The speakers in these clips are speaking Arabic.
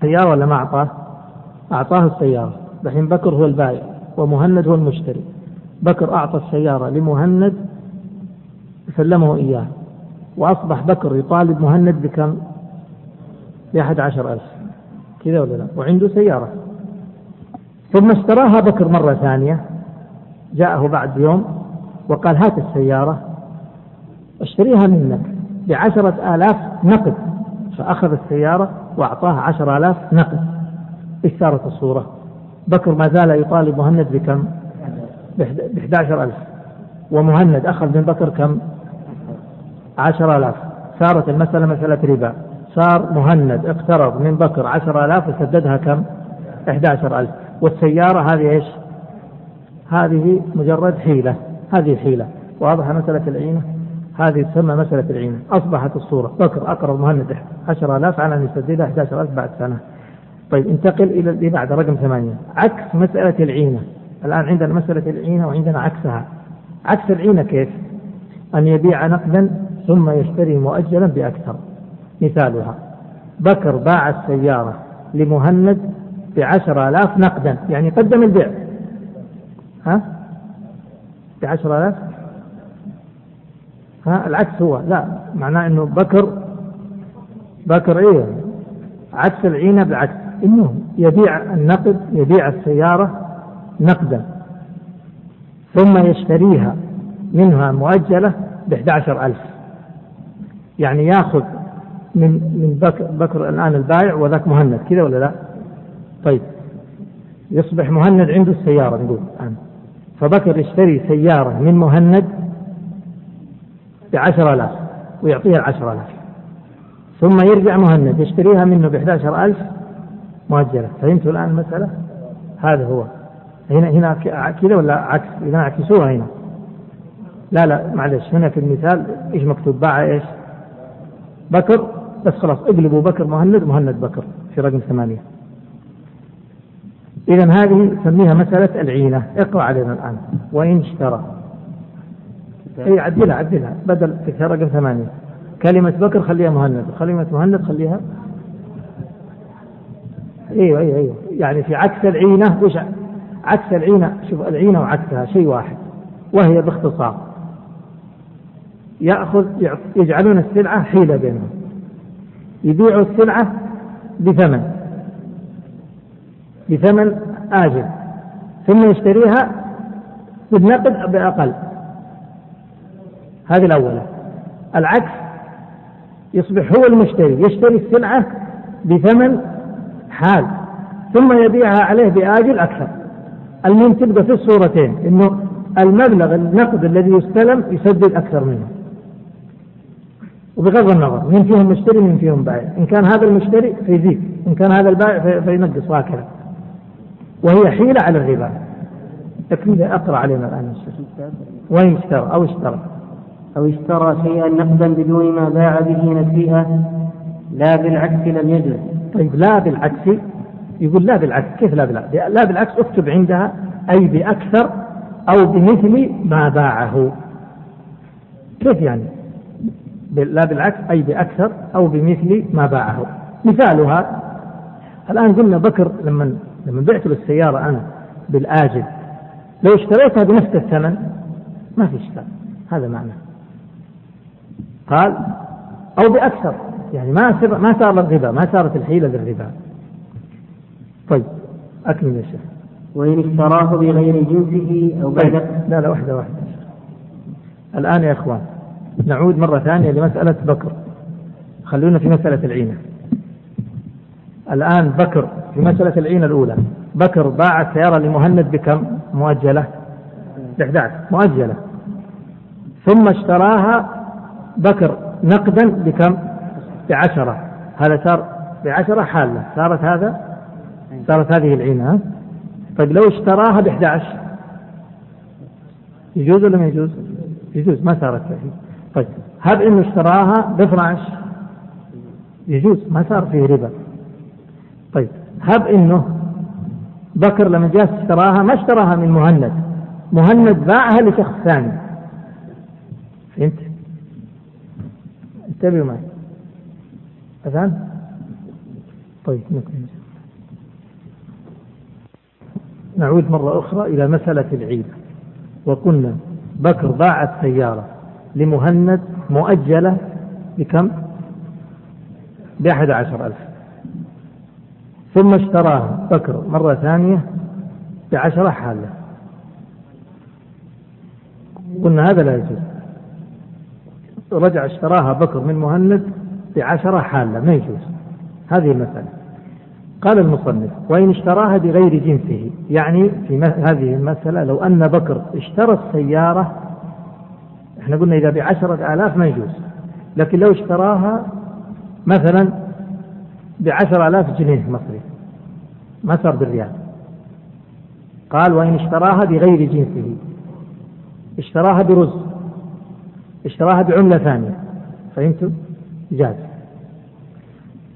سيارة ولا ما أعطاه؟ أعطاه السيارة. دحين بكر هو البائع ومهند هو المشتري. بكر أعطى السيارة لمهند سلمه إياه. وأصبح بكر يطالب مهند بكم؟ بأحد عشر ألف. كذا ولا لا؟ وعنده سيارة. ثم اشتراها بكر مرة ثانية. جاءه بعد يوم وقال هات السيارة اشتريها منك بعشرة آلاف نقد. فأخذ السيارة وأعطاها عشر آلاف نقد. صارت الصورة؟ بكر ما زال يطالب مهند بكم؟ ب ألف. ومهند أخذ من بكر كم؟ عشر آلاف. صارت المسألة مسألة ربا. صار مهند اقترض من بكر عشر آلاف وسددها كم؟ 11 ألف. والسيارة هذه إيش؟ هذه مجرد حيلة. هذه حيلة واضحة مسألة العينة؟ هذه تسمى مسألة العينة أصبحت الصورة. بكر أقرض مهند 10000 على أن يسددها 11000 بعد سنة. طيب انتقل إلى اللي بعد رقم ثمانية. عكس مسألة العينة الآن عندنا مسألة العينة وعندنا عكسها. عكس العينة كيف؟ أن يبيع نقدا ثم يشتري مؤجلا بأكثر. مثالها بكر باع السيارة لمهند بعشر آلاف نقدا. يعني قدم البيع. ها؟ بعشر آلاف؟ ها العكس هو. لا معناه إنه بكر بكر إيه؟ عكس العينة بالعكس. إنه يبيع النقد يبيع السيارة نقدا ثم يشتريها منها مؤجلة ب 11000 يعني ياخذ من من بكر, بكر الآن البائع وذاك مهند. كذا ولا لا؟ طيب. يصبح مهند عنده السيارة نقول الآن. فبكر يشتري سيارة من مهند بعشر آلاف ويعطيها العشر آلاف. ثم يرجع مهند يشتريها منه بإحداشر ألف مؤجلة. فهمتوا الآن المسألة؟ هذا هو. هنا هنا كذا ولا عكس؟ إذا عكسوها هنا. لا لا معلش هنا في المثال. إيش مكتوب؟ باع إيش؟ بكر. بس خلاص اقلبوا بكر مهند مهند بكر في رقم ثمانية. إذا هذه نسميها مسألة العينة. اقرأ علينا الآن. وإن اشترى. اي عدلها عدلها. بدل في رقم ثمانية. كلمة بكر خليها مهند. كلمة مهند خليها. أيوه أيوه أيوه. يعني في عكس العينة وش عكس العينة؟ شوف العينة وعكسها شيء واحد وهي باختصار. يأخذ يجعلون السلعة حيلة بينهم. يبيعوا السلعة بثمن. بثمن آجل. ثم يشتريها بالنقد بأقل. هذه الأولى. العكس يصبح هو المشتري يشتري السلعة بثمن حال ثم يبيعها عليه بآجل أكثر. المهم تبقى في الصورتين إنه المبلغ النقد الذي يستلم يسدد أكثر منه. وبغض النظر من فيهم مشتري من فيهم بائع إن كان هذا المشتري فيزيد إن كان هذا البائع فينقص وهكذا. وهي حيلة على الربا. تكفي اقرا علينا الآن وين اشترى؟ أو اشترى؟ أو اشترى شيئا نقدا بدون ما باع به نسيئة لا بالعكس لم يجوز طيب لا بالعكس يقول لا بالعكس كيف لا بالعكس؟ لا بالعكس اكتب عندها أي بأكثر أو بمثل ما باعه. كيف يعني؟ لا بالعكس أي بأكثر أو بمثل ما باعه. مثالها الآن قلنا بكر لما لما بعت له السيارة أنا بالآجل لو اشتريتها بنفس الثمن ما في إشكال. هذا معنى. قال أو بأكثر يعني ما صار ما صار الربا ما صارت الحيلة للربا طيب أكمل يا شيخ. وإن اشتراه بغير جنسه أو بعد طيب. لا لا واحدة واحدة. الآن يا إخوان نعود مرة ثانية لمسألة بكر. خلونا في مسألة العينة. الآن بكر في مسألة العينة الأولى. بكر باع السيارة لمهند بكم؟ مؤجلة. ب 11 مؤجلة. ثم اشتراها بكر نقدا بكم؟ بعشرة. هذا صار بعشرة حالة. صارت هذا؟ صارت هذه العينة طيب لو اشتراها ب 11 يجوز ولا ما يجوز؟ يجوز ما صارت فيه طيب هب إنه اشتراها ب 12 يجوز ما صار فيه ربا. طيب هب إنه بكر لما جاء اشتراها ما اشتراها من مهند؟ مهند باعها لشخص ثاني. فهمت؟ انتبهوا معي. أفهم؟ طيب نكمل. نعود مرة أخرى إلى مسألة العيد. وقلنا بكر باع السيارة لمهند مؤجلة بكم؟ بأحد عشر ألف. ثم اشتراها بكر مرة ثانية بعشرة حالة. قلنا هذا لا يجوز. رجع اشتراها بكر من مهند بعشرة حالة ما يجوز. هذه المسألة. قال المصنف وإن اشتراها بغير جنسه. يعني في هذه المسألة لو أن بكر اشترى السيارة إحنا قلنا إذا بعشرة آلاف ما يجوز. لكن لو اشتراها مثلا بعشر آلاف جنيه مصري ما صار بالريال. قال وإن اشتراها بغير جنسه. اشتراها برز. اشتراها بعملة ثانية. فهمتم؟ جاز.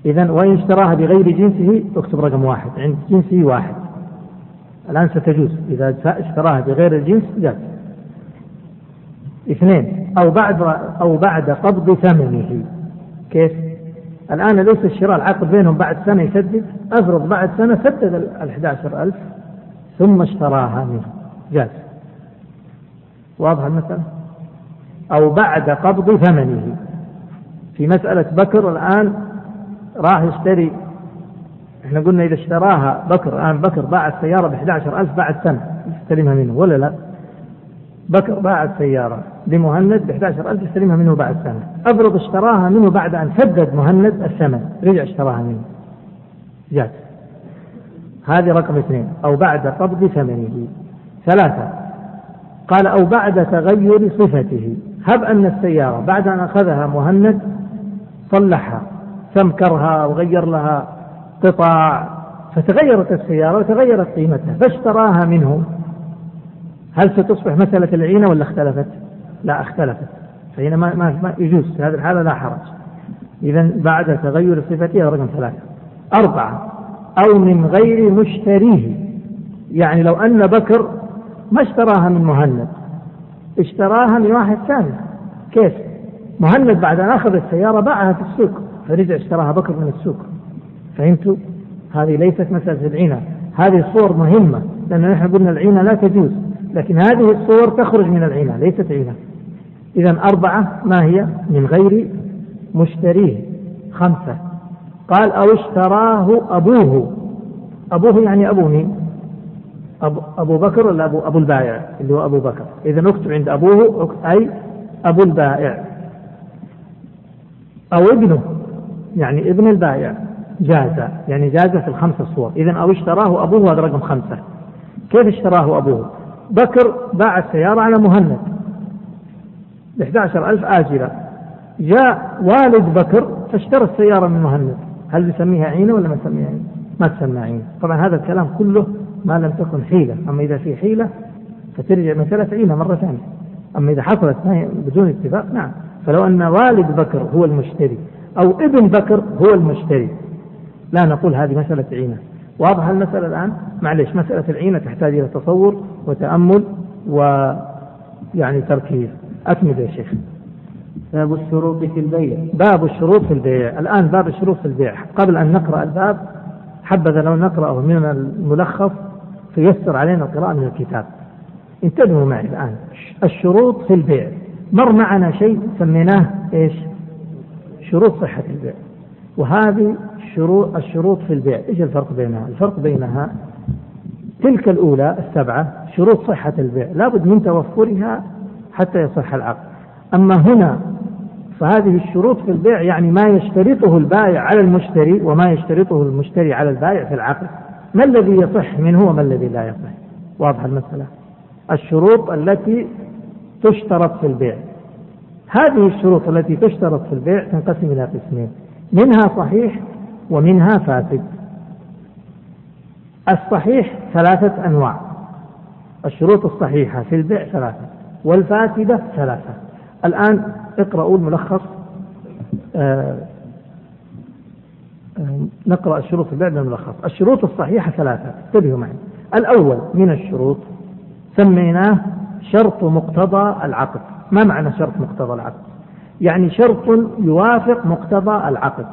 إذا وإن اشتراها بغير جنسه اكتب رقم واحد. عند جنسه واحد. الآن ستجوز. إذا اشتراها بغير الجنس جاز. اثنين. أو بعد أو بعد قبض ثمنه. كيف؟ الآن ليس الشراء العقد بينهم بعد سنة يسدد. أفرض بعد سنة سدد ال 11000 ثم اشتراها منه. جاز. واضح المسألة؟ أو بعد قبض ثمنه. في مسألة بكر الآن راح يشتري إحنا قلنا إذا اشتراها بكر الآن بكر باع السيارة ب 11000 بعد سنة يستلمها منه ولا لا؟ بكر باع السيارة لمهند ب 11000 يستلمها منه بعد سنة. أفرض اشتراها منه بعد أن سدد مهند الثمن رجع اشتراها منه. جاز هذه رقم اثنين. أو بعد قبض ثمنه. ثلاثة. قال أو بعد تغير صفته. هب أن السيارة بعد أن أخذها مهند صلحها سمكرها وغير لها قطع فتغيرت السيارة وتغيرت قيمتها فاشتراها منه هل ستصبح مسألة العينة ولا اختلفت؟ لا اختلفت. فهنا ما, ما, يجوز في هذه الحالة لا حرج. إذا بعد تغير صفتها رقم ثلاثة. أربعة أو من غير مشتريه. يعني لو أن بكر ما اشتراها من مهند. اشتراها من واحد ثاني. كيف؟ مهند بعد أن أخذ السيارة باعها في السوق فرجع اشتراها بكر من السوق. فهمتوا؟ هذه ليست مسألة العينة. هذه صور مهمة لأن نحن قلنا العينة لا تجوز لكن هذه الصور تخرج من العينة ليست عينة. إذا أربعة ما هي؟ من غير مشتريه. خمسة. قال أو اشتراه أبوه. أبوه يعني أبو مين؟ أبو, أبو بكر ولا أبو, أبو البائع؟ اللي هو أبو بكر. إذا نكتب عند أبوه أي أبو البائع. أو ابنه. يعني ابن البائع. جاز يعني جاز في الخمسة صور. إذا أو اشتراه أبوه هذا رقم خمسة. كيف اشتراه أبوه؟ بكر باع السيارة على مهند. ب 11000 آجلة. جاء والد بكر فاشترى السيارة من مهند. هل يسميها عينة ولا ما يسميها عينة؟ ما تسمى عينة. طبعا هذا الكلام كله ما لم تكن حيلة. أما إذا في حيلة فترجع مسألة عينة مرة ثانية. أما إذا حصلت بدون اتفاق نعم. فلو أن والد بكر هو المشتري أو ابن بكر هو المشتري لا نقول هذه مسألة عينة. واضح المسألة الآن؟ معلش مسألة العينة تحتاج إلى تصور وتأمل ويعني تركيز. أكمل يا شيخ. باب الشروط في البيع. باب الشروط في البيع. الآن باب الشروط في البيع. قبل أن نقرأ الباب حبذا لو نقرأه من الملخص فيسر علينا القراءة من الكتاب. انتبهوا معي الآن. الشروط في البيع. مر معنا شيء سميناه إيش؟ شروط صحة البيع. وهذه شروط الشروط في البيع. إيش الفرق بينها؟ الفرق بينها تلك الأولى السبعة شروط صحة البيع. لابد من توفرها حتى يصح العقد. أما هنا فهذه الشروط في البيع يعني ما يشترطه البائع على المشتري وما يشترطه المشتري على البائع في العقد. ما الذي يصح منه وما الذي لا يصح؟ واضح المسألة. الشروط التي تشترط في البيع. هذه الشروط التي تشترط في البيع تنقسم إلى قسمين منها صحيح ومنها فاسد. الصحيح ثلاثة أنواع. الشروط الصحيحة في البيع ثلاثة والفاسدة ثلاثة. الآن اقرأوا الملخص. آه نقرأ الشروط البيع الملخص الشروط الصحيحة ثلاثة. انتبهوا معي. الأول من الشروط سميناه شرط مقتضى العقد. ما معنى شرط مقتضى العقد؟ يعني شرط يوافق مقتضى العقد.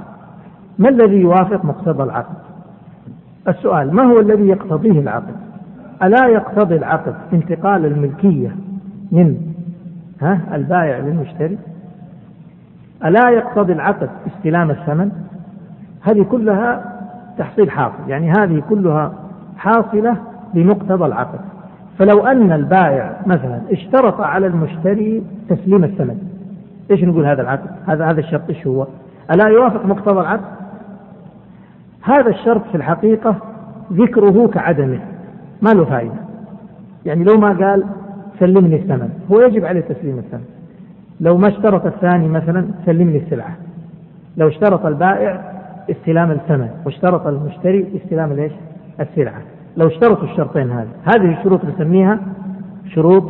ما الذي يوافق مقتضى العقد؟ السؤال ما هو الذي يقتضيه العقد؟ ألا يقتضي العقد انتقال الملكية من ها البائع للمشتري؟ ألا يقتضي العقد استلام الثمن؟ هذه كلها تحصيل حاصل يعني هذه كلها حاصلة بمقتضى العقد. فلو أن البائع مثلا اشترط على المشتري تسليم الثمن إيش نقول هذا العقد؟ هذا هذا الشرط إيش هو؟ ألا يوافق مقتضى العقد؟ هذا الشرط في الحقيقة ذكره كعدمه ما له فائدة. يعني لو ما قال سلمني الثمن هو يجب عليه تسليم الثمن. لو ما اشترط الثاني مثلا سلمني السلعة. لو اشترط البائع استلام الثمن واشترط المشتري استلام الإيش؟ السلعة. لو اشترطوا الشرطين هذه هذه الشروط نسميها شروط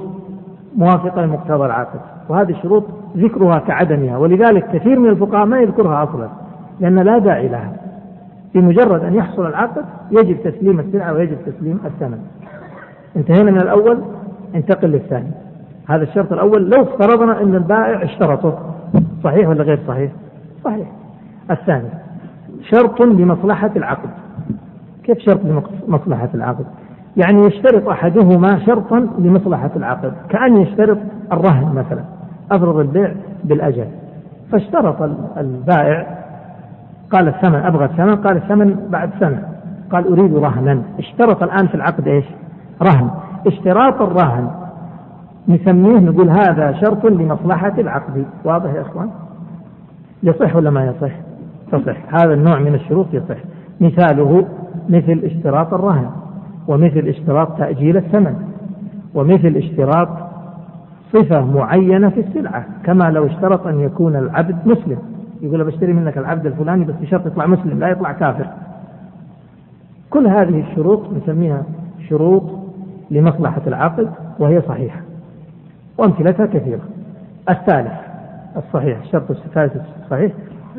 موافقة لمقتضى العقد وهذه الشروط ذكرها كعدمها ولذلك كثير من الفقهاء ما يذكرها أصلا لأن لا داعي لها. بمجرد أن يحصل العقد يجب تسليم السلعة ويجب تسليم الثمن. انتهينا من الأول انتقل للثاني. هذا الشرط الأول لو افترضنا أن البائع اشترطه صحيح ولا غير صحيح؟ صحيح. الثاني شرط لمصلحة العقد. كيف شرط لمصلحة العقد؟ يعني يشترط أحدهما شرطا لمصلحة العقد كأن يشترط الرهن مثلا أفرض البيع بالأجل. فاشترط البائع قال الثمن أبغى الثمن قال الثمن بعد سنة. قال أريد رهنا. اشترط الآن في العقد إيش؟ رهن. اشتراط الرهن. نسميه نقول هذا شرط لمصلحة العقد. واضح يا إخوان؟ يصح ولا ما يصح؟ تصح. هذا النوع من الشروط يصح. مثاله مثل اشتراط الرهن ومثل اشتراط تأجيل الثمن ومثل اشتراط صفة معينة في السلعة كما لو اشترط أن يكون العبد مسلم. يقول بشتري منك العبد الفلاني بس بشرط يطلع مسلم لا يطلع كافر. كل هذه الشروط نسميها شروط لمصلحة العقد وهي صحيحة. وأمثلتها كثيرة. الثالث الصحيح الشرط الثالث الصحيح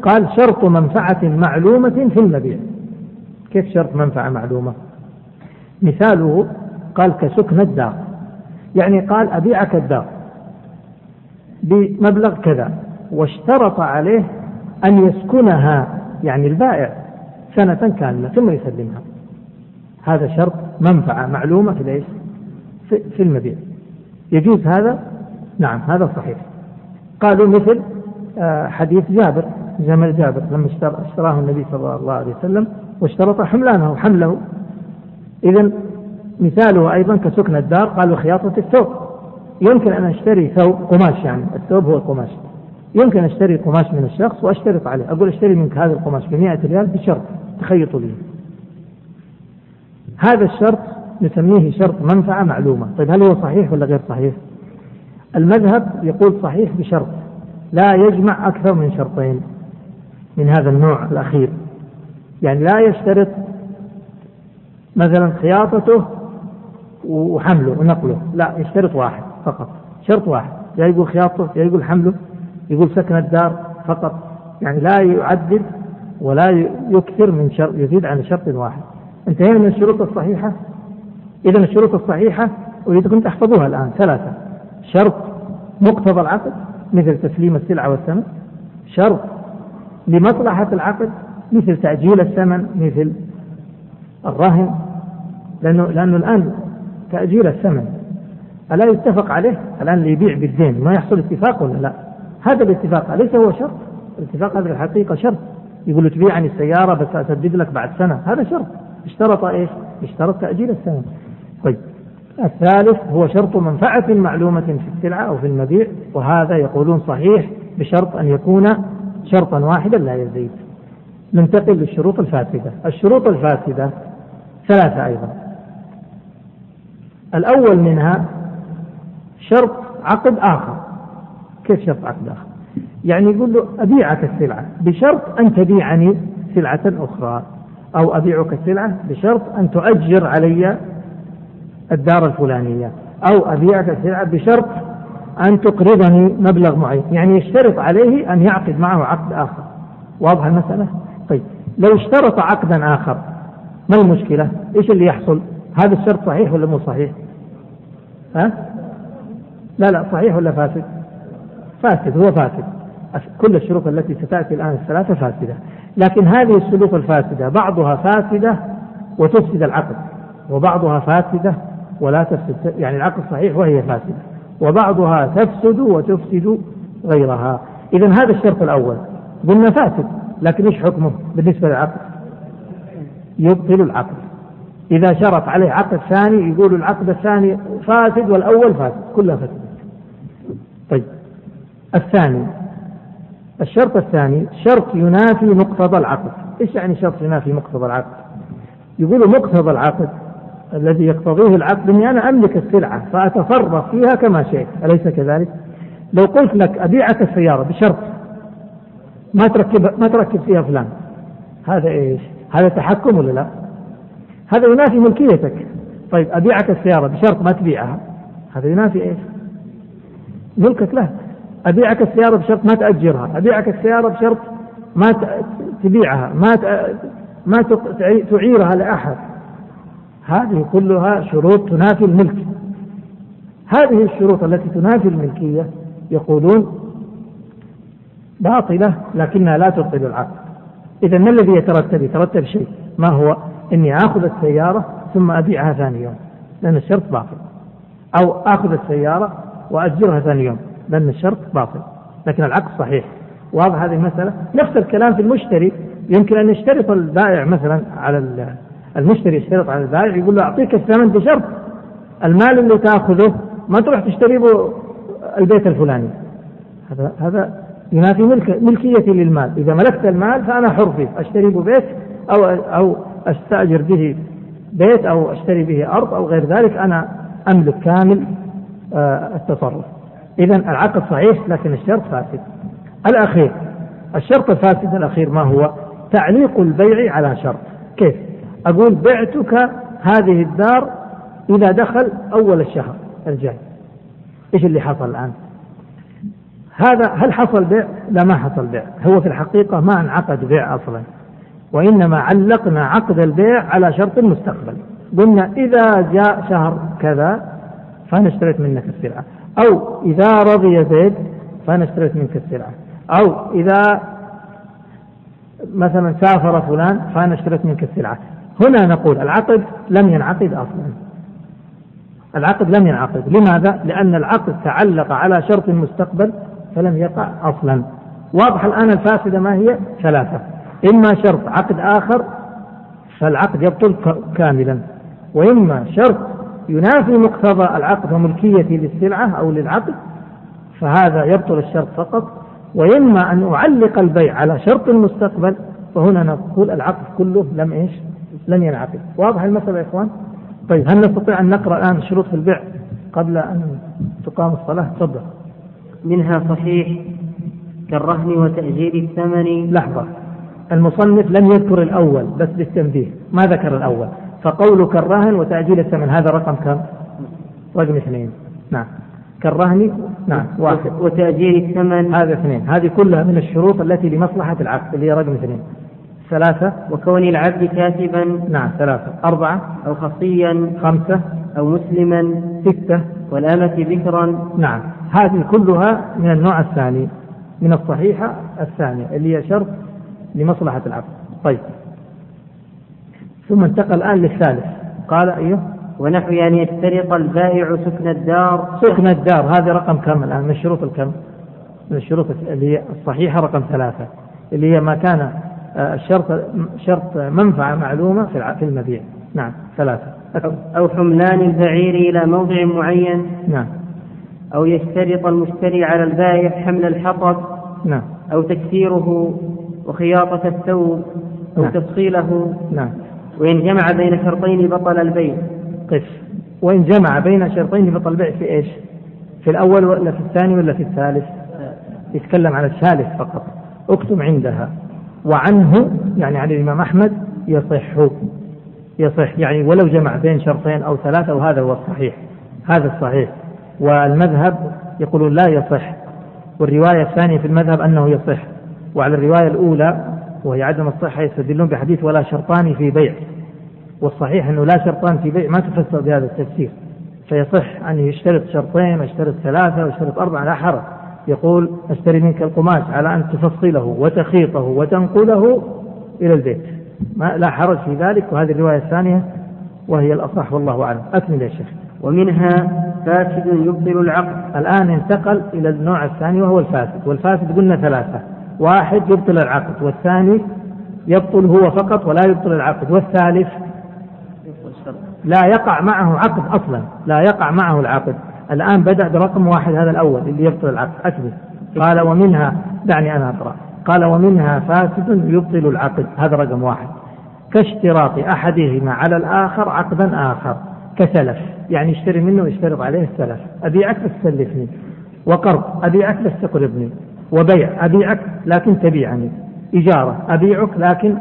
قال شرط منفعة معلومة في المبيع. كيف شرط منفعة معلومة؟ مثاله قال كسكن الدار. يعني قال أبيعك الدار بمبلغ كذا واشترط عليه أن يسكنها يعني البائع سنة كاملة ثم يسلمها. هذا شرط منفعة معلومة في ليش في المبيع. يجوز هذا؟ نعم هذا صحيح. قالوا مثل آه، حديث جابر. جمل جابر لما اشتراه النبي صلى الله عليه وسلم واشترط حملانه حمله. إذا مثاله أيضا كسكن الدار قالوا خياطة الثوب. يمكن أن أشتري ثوب قماش يعني الثوب هو القماش. يمكن أشتري قماش من الشخص وأشترط عليه. أقول أشتري منك هذا القماش ب 100 ريال بشرط تخيط لي. هذا الشرط نسميه شرط منفعة معلومة. طيب هل هو صحيح ولا غير صحيح؟ المذهب يقول صحيح بشرط. لا يجمع أكثر من شرطين. من هذا النوع الأخير. يعني لا يشترط مثلا خياطته وحمله ونقله لا يشترط واحد فقط شرط واحد. يا يقول خياطته يا يقول حمله يقول سكن الدار فقط. يعني لا يعدد ولا يكثر من شرط يزيد عن شرط واحد. انتهينا من الشروط الصحيحة؟ إذا الشروط الصحيحة أريدكم تحفظوها الآن. ثلاثة. شرط مقتضى العقد مثل تسليم السلعة والثمن. شرط لمصلحة العقد مثل تأجيل الثمن مثل الرهن لأنه لأنه الآن تأجيل الثمن. ألا يتفق عليه الآن اللي يبيع بالدين؟ ما يحصل اتفاق ولا لا؟ هذا الاتفاق أليس هو شرط؟ الاتفاق هذا الحقيقة شرط. يقول له تبيعني السيارة بس أسدد لك بعد سنة. هذا شرط. اشترط إيش؟ اشترط تأجيل الثمن. طيب. الثالث هو شرط منفعة معلومة في السلعة أو في المبيع وهذا يقولون صحيح بشرط أن يكون شرطا واحدا لا يزيد. ننتقل للشروط الفاسدة. الشروط الفاسدة ثلاثة أيضا. الأول منها شرط عقد آخر. كيف شرط عقد آخر؟ يعني يقول له أبيعك السلعة بشرط أن تبيعني سلعة أخرى أو أبيعك السلعة بشرط أن تؤجر علي الدار الفلانية أو أبيعك السلعة بشرط أن تقرضني مبلغ معين يعني يشترط عليه أن يعقد معه عقد آخر. واضح المسألة؟ طيب لو اشترط عقدا آخر ما المشكلة؟ إيش اللي يحصل؟ هذا الشرط صحيح ولا مو صحيح؟ ها؟ لا لا صحيح ولا فاسد؟ فاسد هو فاسد. كل الشروط التي ستأتي الآن الثلاثة فاسدة. لكن هذه السلوك الفاسدة بعضها فاسدة وتفسد العقد وبعضها فاسدة ولا تفسد يعني العقد صحيح وهي فاسدة. وبعضها تفسد وتفسد غيرها. إذا هذا الشرط الأول. قلنا فاسد لكن إيش حكمه بالنسبة للعقد يبطل العقد إذا شرط عليه عقد ثاني يقول العقد الثاني فاسد والأول فاسد كلها فاسد طيب. الثاني. الشرط الثاني شرط ينافي مقتضى العقد. إيش يعني شرط ينافي مقتضى العقد؟ يقول مقتضى العقد الذي يقتضيه العقد إني أنا أملك السلعة فأتصرف فيها كما شئت أليس كذلك؟ لو قلت لك أبيعك السيارة بشرط ما تركب ما تركب فيها فلان هذا إيش؟ هذا تحكم ولا لا؟ هذا ينافي ملكيتك طيب أبيعك السيارة بشرط ما تبيعها هذا ينافي إيش؟ ملكك له أبيعك السيارة بشرط ما تأجرها أبيعك السيارة بشرط ما تبيعها ما ما تعيرها لأحد هذه كلها شروط تنافي الملك. هذه الشروط التي تنافي الملكية يقولون باطلة لكنها لا تبطل العقد إذا ما الذي يترتب؟ يترتب شيء. ما هو؟ إني آخذ السيارة ثم أبيعها ثاني يوم لأن الشرط باطل. أو آخذ السيارة وأجرها ثاني يوم لأن الشرط باطل. لكن العقد صحيح. واضح هذه المسألة؟ نفس الكلام في المشتري. يمكن أن يشترط البائع مثلا على المشتري يشترط على البائع يقول له أعطيك الثمن بشرط المال اللي تأخذه ما تروح تشتري به البيت الفلاني هذا هذا ينافي ملك ملكيتي للمال إذا ملكت المال فأنا حر فيه أشتري به بيت أو أو أستأجر به بيت أو أشتري به أرض أو غير ذلك أنا أملك كامل آه، التصرف إذا العقد صحيح لكن الشرط فاسد. الأخير الشرط الفاسد الأخير ما هو؟ تعليق البيع على شرط. كيف؟ أقول بعتك هذه الدار إذا دخل أول الشهر الجاي. إيش اللي حصل الآن؟ هذا هل حصل بيع؟ لا ما حصل بيع، هو في الحقيقة ما انعقد بيع أصلا. وإنما علقنا عقد البيع على شرط المستقبل. قلنا إذا جاء شهر كذا فأنا اشتريت منك السلعة. أو إذا رضي زيد فأنا اشتريت منك السلعة أو إذا مثلا سافر فلان فأنا اشتريت منك السلعة هنا نقول العقد لم ينعقد أصلا. العقد لم ينعقد. لماذا؟ لأن العقد تعلق على شرط المستقبل فلم يقع أصلا. واضح الآن الفاسدة ما هي؟ ثلاثة. إما شرط عقد آخر فالعقد يبطل كاملا. وإما شرط ينافي مقتضى العقد وملكيتي للسلعة أو للعقد فهذا يبطل الشرط فقط. وإما أن أعلق البيع على شرط المستقبل فهنا نقول العقد كله لم إيش؟ لم ينعقد. واضح المسألة يا إخوان؟ طيب هل نستطيع أن نقرأ الآن شروط في البيع قبل أن تقام الصلاة؟ تفضل. منها صحيح كالرهن وتأجيل الثمن. لحظة. المصنف لم يذكر الأول بس للتنبيه ما ذكر الأول؟ فقولك الرهن وتأجيل الثمن هذا رقم كم؟ رقم اثنين. نعم. كالرهن؟ نعم واحد. وتأجيل الثمن. هذا اثنين. هذه كلها من الشروط التي لمصلحة العقد اللي هي رقم اثنين. ثلاثة وكون العبد كاتبا نعم ثلاثة. أربعة أو خصيا خمسة. أو مسلما ستة. والأمة بكرا نعم. هذه كلها من النوع الثاني من الصحيحة الثانية اللي هي شرط لمصلحة العقد طيب. ثم انتقل الآن للثالث. قال أيوه. ونحو أن يفترق البائع سكن الدار. سكن الدار هذه رقم كم الآن؟ من الشروط الكم؟ من الشروط اللي هي الصحيحة رقم ثلاثة اللي هي ما كان آه، الشرط شرط منفعة معلومة في المبيع. نعم ثلاثة. أو حملان البعير إلى موضع معين. نعم. أو يشترط المشتري على البائع حمل الحطب. نعم. أو تكسيره وخياطة الثوب. أو نعم. تفصيله. نعم. وإن جمع بين شرطين بطل البيع. قف. وإن جمع بين شرطين بطل البيع في إيش؟ في الأول ولا في الثاني ولا في الثالث؟ يتكلم عن الثالث فقط. اكتب عندها. وعنه يعني عن الإمام أحمد يصح يصح. يعني ولو جمع بين شرطين أو ثلاثة وهذا هو الصحيح. هذا الصحيح. والمذهب يقولون لا يصح. والرواية الثانية في المذهب أنه يصح. وعلى الرواية الأولى وهي عدم الصحة يستدلون بحديث ولا شرطان في بيع. والصحيح أنه لا شرطان في بيع ما تفسر بهذا التفسير. فيصح أن يشترط شرطين ويشترط ثلاثة ويشترط أربعة لا حرج. يقول أشتري منك القماش على أن تفصله وتخيطه وتنقله إلى البيت. ما لا حرج في ذلك. وهذه الرواية الثانية وهي الأصح والله أعلم. أكمل يا شيخ. ومنها فاسد يبطل العقد. الآن انتقل إلى النوع الثاني وهو الفاسد. والفاسد قلنا ثلاثة. واحد يبطل العقد والثاني يبطل هو فقط ولا يبطل العقد. والثالث لا يقع معه عقد أصلا. لا يقع معه العقد. الآن بدأ برقم واحد هذا الأول اللي يبطل العقد أكمل قال ومنها دعني أنا أقرأ. قال ومنها فاسد يبطل العقد. هذا رقم واحد. كاشتراط أحدهما على الآخر عقدا آخر. كسلف. يعني يشتري منه ويشترط عليه السلف. أبيعك بس تسلفني وقرض. أبيعك بس تقرضني. وبيع. أبيعك لكن تبيعني. إجارة أبيعك لكن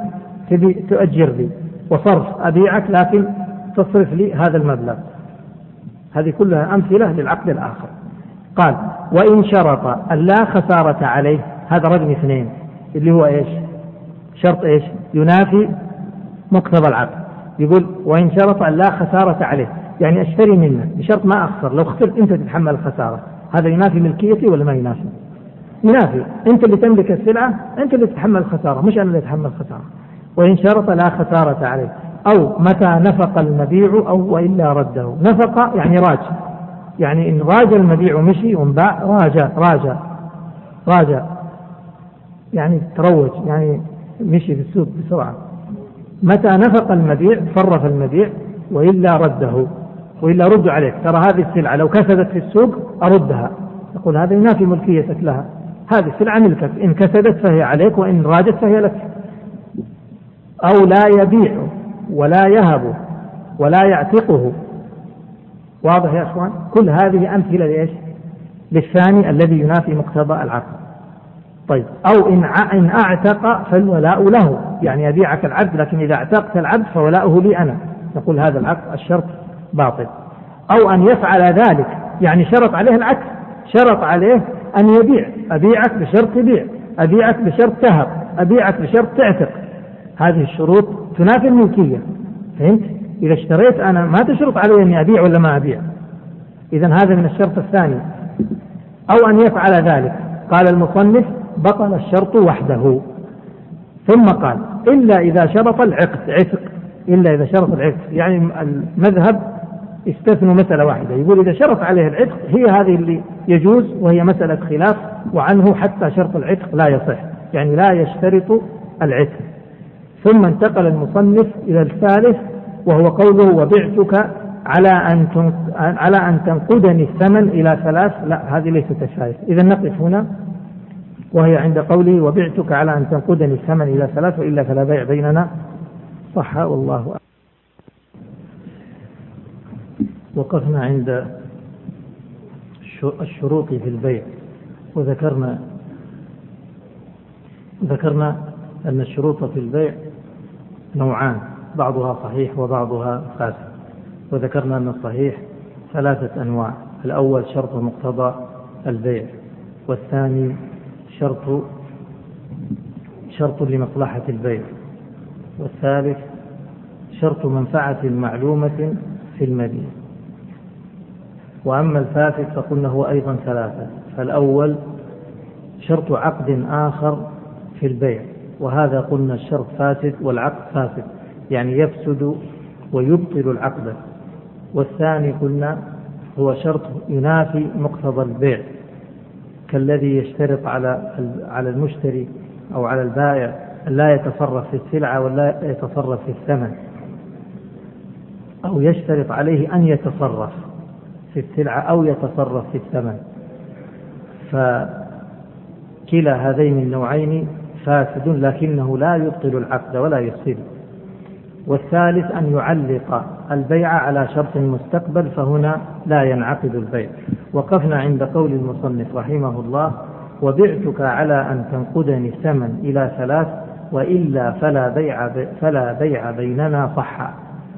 تؤجر لي. وصرف. أبيعك لكن تصرف لي هذا المبلغ. هذه كلها أمثلة للعقد الآخر. قال وإن شرط أن لا خسارة عليه هذا رقم اثنين. اللي هو إيش؟ شرط إيش؟ ينافي مقتضى العقد. يقول وإن شرط أن لا خسارة عليه. يعني أشتري منه بشرط ما أخسر. لو خسرت أنت تتحمل الخسارة. هذا ينافي ملكيتي ولا ما ينافي؟ ينافي. أنت اللي تملك السلعة أنت اللي تتحمل الخسارة مش أنا اللي أتحمل الخسارة. وإن شرط لا خسارة عليه. أو متى نفق المبيع أو وإلا رده. نفق يعني راج. يعني إن راج المبيع ومشي وانباع راجع راجع راجع يعني تروج يعني مشي في السوق بسرعة. متى نفق المبيع صرف المبيع وإلا رده. وإلا رد عليك. ترى هذه السلعة لو كسدت في السوق أردها. يقول هذا ينافي ملكيتك لها. هذه السلعة ملكك. إن كسدت فهي عليك وإن راجت فهي لك. أو لا يبيع. ولا يهب ولا يعتقه. واضح يا إخوان؟ كل هذه أمثلة لإيش؟ للثاني الذي ينافي مقتضى العقد طيب أو إن إن أعتق فالولاء له. يعني ابيعك العبد لكن إذا اعتقت العبد فولاؤه لي أنا. نقول هذا العقد الشرط باطل. أو أن يفعل ذلك. يعني شرط عليه العكس. شرط عليه أن يبيع. أبيعك بشرط تبيع أبيعك بشرط تهب. أبيعك بشرط تعتق. هذه الشروط تنافي الملكية. فهمت؟ إذا اشتريت أنا ما تشرط علي أني أبيع ولا ما أبيع. إذا هذا من الشرط الثاني. أو أن يفعل ذلك. قال المصنف بطل الشرط وحده. ثم قال إلا إذا شرط العقد عتق إلا إذا شرط العتق يعني المذهب استثنوا مسألة واحدة. يقول إذا شرط عليه العتق هي هذه اللي يجوز وهي مسألة خلاف وعنه حتى شرط العتق لا يصح. يعني لا يشترط العتق. ثم انتقل المصنف إلى الثالث وهو قوله وبعتك على أن على أن تنقدني الثمن إلى ثلاث. لا هذه ليست الثالث إذا نقف هنا وهي عند قوله وبعتك على أن تنقدني الثمن إلى ثلاث وإلا فلا بيع بيننا. صح والله أعلم. وقفنا عند الشروط في البيع. وذكرنا ذكرنا أن الشروط في البيع نوعان بعضها صحيح وبعضها فاسد. وذكرنا أن الصحيح ثلاثة أنواع الأول شرط مقتضى البيع والثاني شرط شرط لمصلحة البيع والثالث شرط منفعة معلومة في المدينة. وأما الفاسد فقلنا هو أيضا ثلاثة فالأول شرط عقد آخر في البيع. وهذا قلنا الشرط فاسد والعقد فاسد يعني يفسد ويبطل العقد. والثاني قلنا هو شرط ينافي مقتضى البيع كالذي يشترط على على المشتري أو على البائع أن لا يتصرف في السلعة ولا يتصرف في الثمن أو يشترط عليه أن يتصرف في السلعة أو يتصرف في الثمن. فكلا هذين النوعين فاسد لكنه لا يبطل العقد ولا يفسده والثالث أن يعلق البيع على شرط مستقبل فهنا لا ينعقد البيع. وقفنا عند قول المصنف رحمه الله وبعتك على أن تنقدني الثمن إلى ثلاث وإلا فلا بيع فلا بيع بيننا صحا.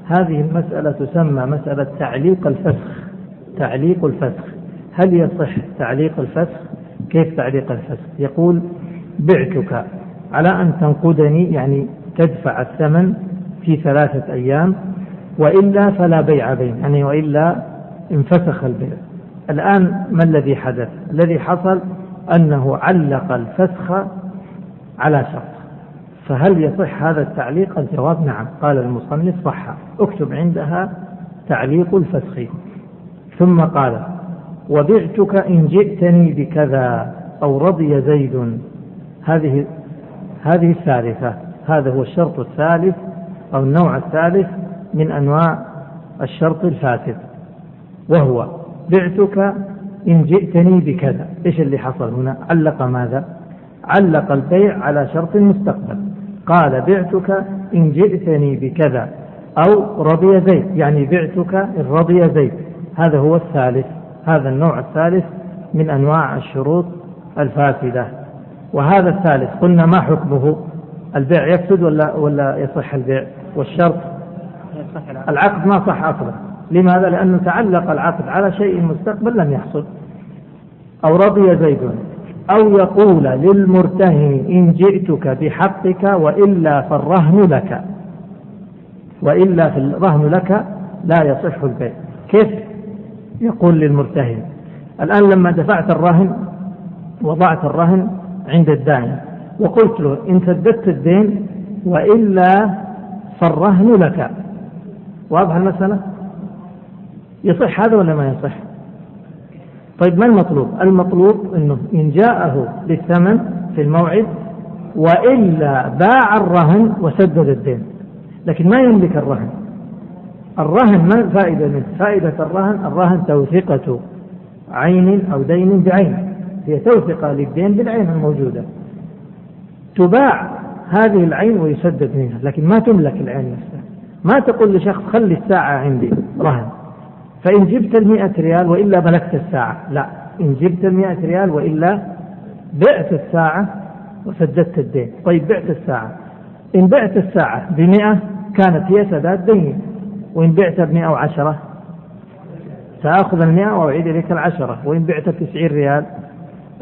هذه المسألة تسمى مسألة تعليق الفسخ. تعليق الفسخ. هل يصح تعليق الفسخ؟ كيف تعليق الفسخ؟ يقول بعتك على أن تنقدني يعني تدفع الثمن في ثلاثة أيام وإلا فلا بيع بين يعني وإلا انفسخ البيع. الآن ما الذي حدث؟ الذي حصل أنه علق الفسخ على شرط. فهل يصح هذا التعليق؟ الجواب نعم. قال المصنف صح. اكتب عندها تعليق الفسخ. ثم قال وبعتك إن جئتني بكذا أو رضي زيد هذه هذه الثالثة. هذا هو الشرط الثالث أو النوع الثالث من أنواع الشرط الفاسد. وهو بعتك إن جئتني بكذا. إيش اللي حصل هنا؟ علق ماذا؟ علق البيع على شرط المستقبل قال بعتك إن جئتني بكذا أو رضي زيد. يعني بعتك إن رضي زيد. هذا هو الثالث. هذا النوع الثالث من أنواع الشروط الفاسدة. وهذا الثالث قلنا ما حكمه؟ البيع يفسد ولا ولا يصح البيع؟ والشرط؟ العقد ما صح أصلا. لماذا؟ لأنه تعلق العقد على شيء مستقبل لم يحصل. أو رضي زيد أو يقول للمرتهن إن جئتك بحقك وإلا فالرهن لك. وإلا في الرهن لك لا يصح البيع. كيف؟ يقول للمرتهن الآن لما دفعت الرهن وضعت الرهن عند الدائن وقلت له إن سددت الدين وإلا فالرهن لك. واضح المسألة؟ يصح هذا ولا ما يصح؟ طيب ما المطلوب؟ المطلوب أنه إن جاءه بالثمن في الموعد وإلا باع الرهن وسدد الدين. لكن ما يملك الرهن. الرهن ما الفائدة منه؟ فائدة الرهن الرهن توثيقة عين أو دين بعين. هي توثقة للدين بالعين الموجودة. تباع هذه العين ويسدد منها لكن ما تملك العين نفسها. ما تقول لشخص خلي الساعة عندي رهن. فإن جبت المئة ريال وإلا ملكت الساعة. لا إن جبت المئة ريال وإلا بعت الساعة وسددت الدين. طيب بعت الساعة. إن بعت الساعة بمئة كانت هي سداد ديني. وإن بعت بمئة وعشرة سآخذ المئة وأعيد إليك العشرة. وإن بعت بتسعين ريال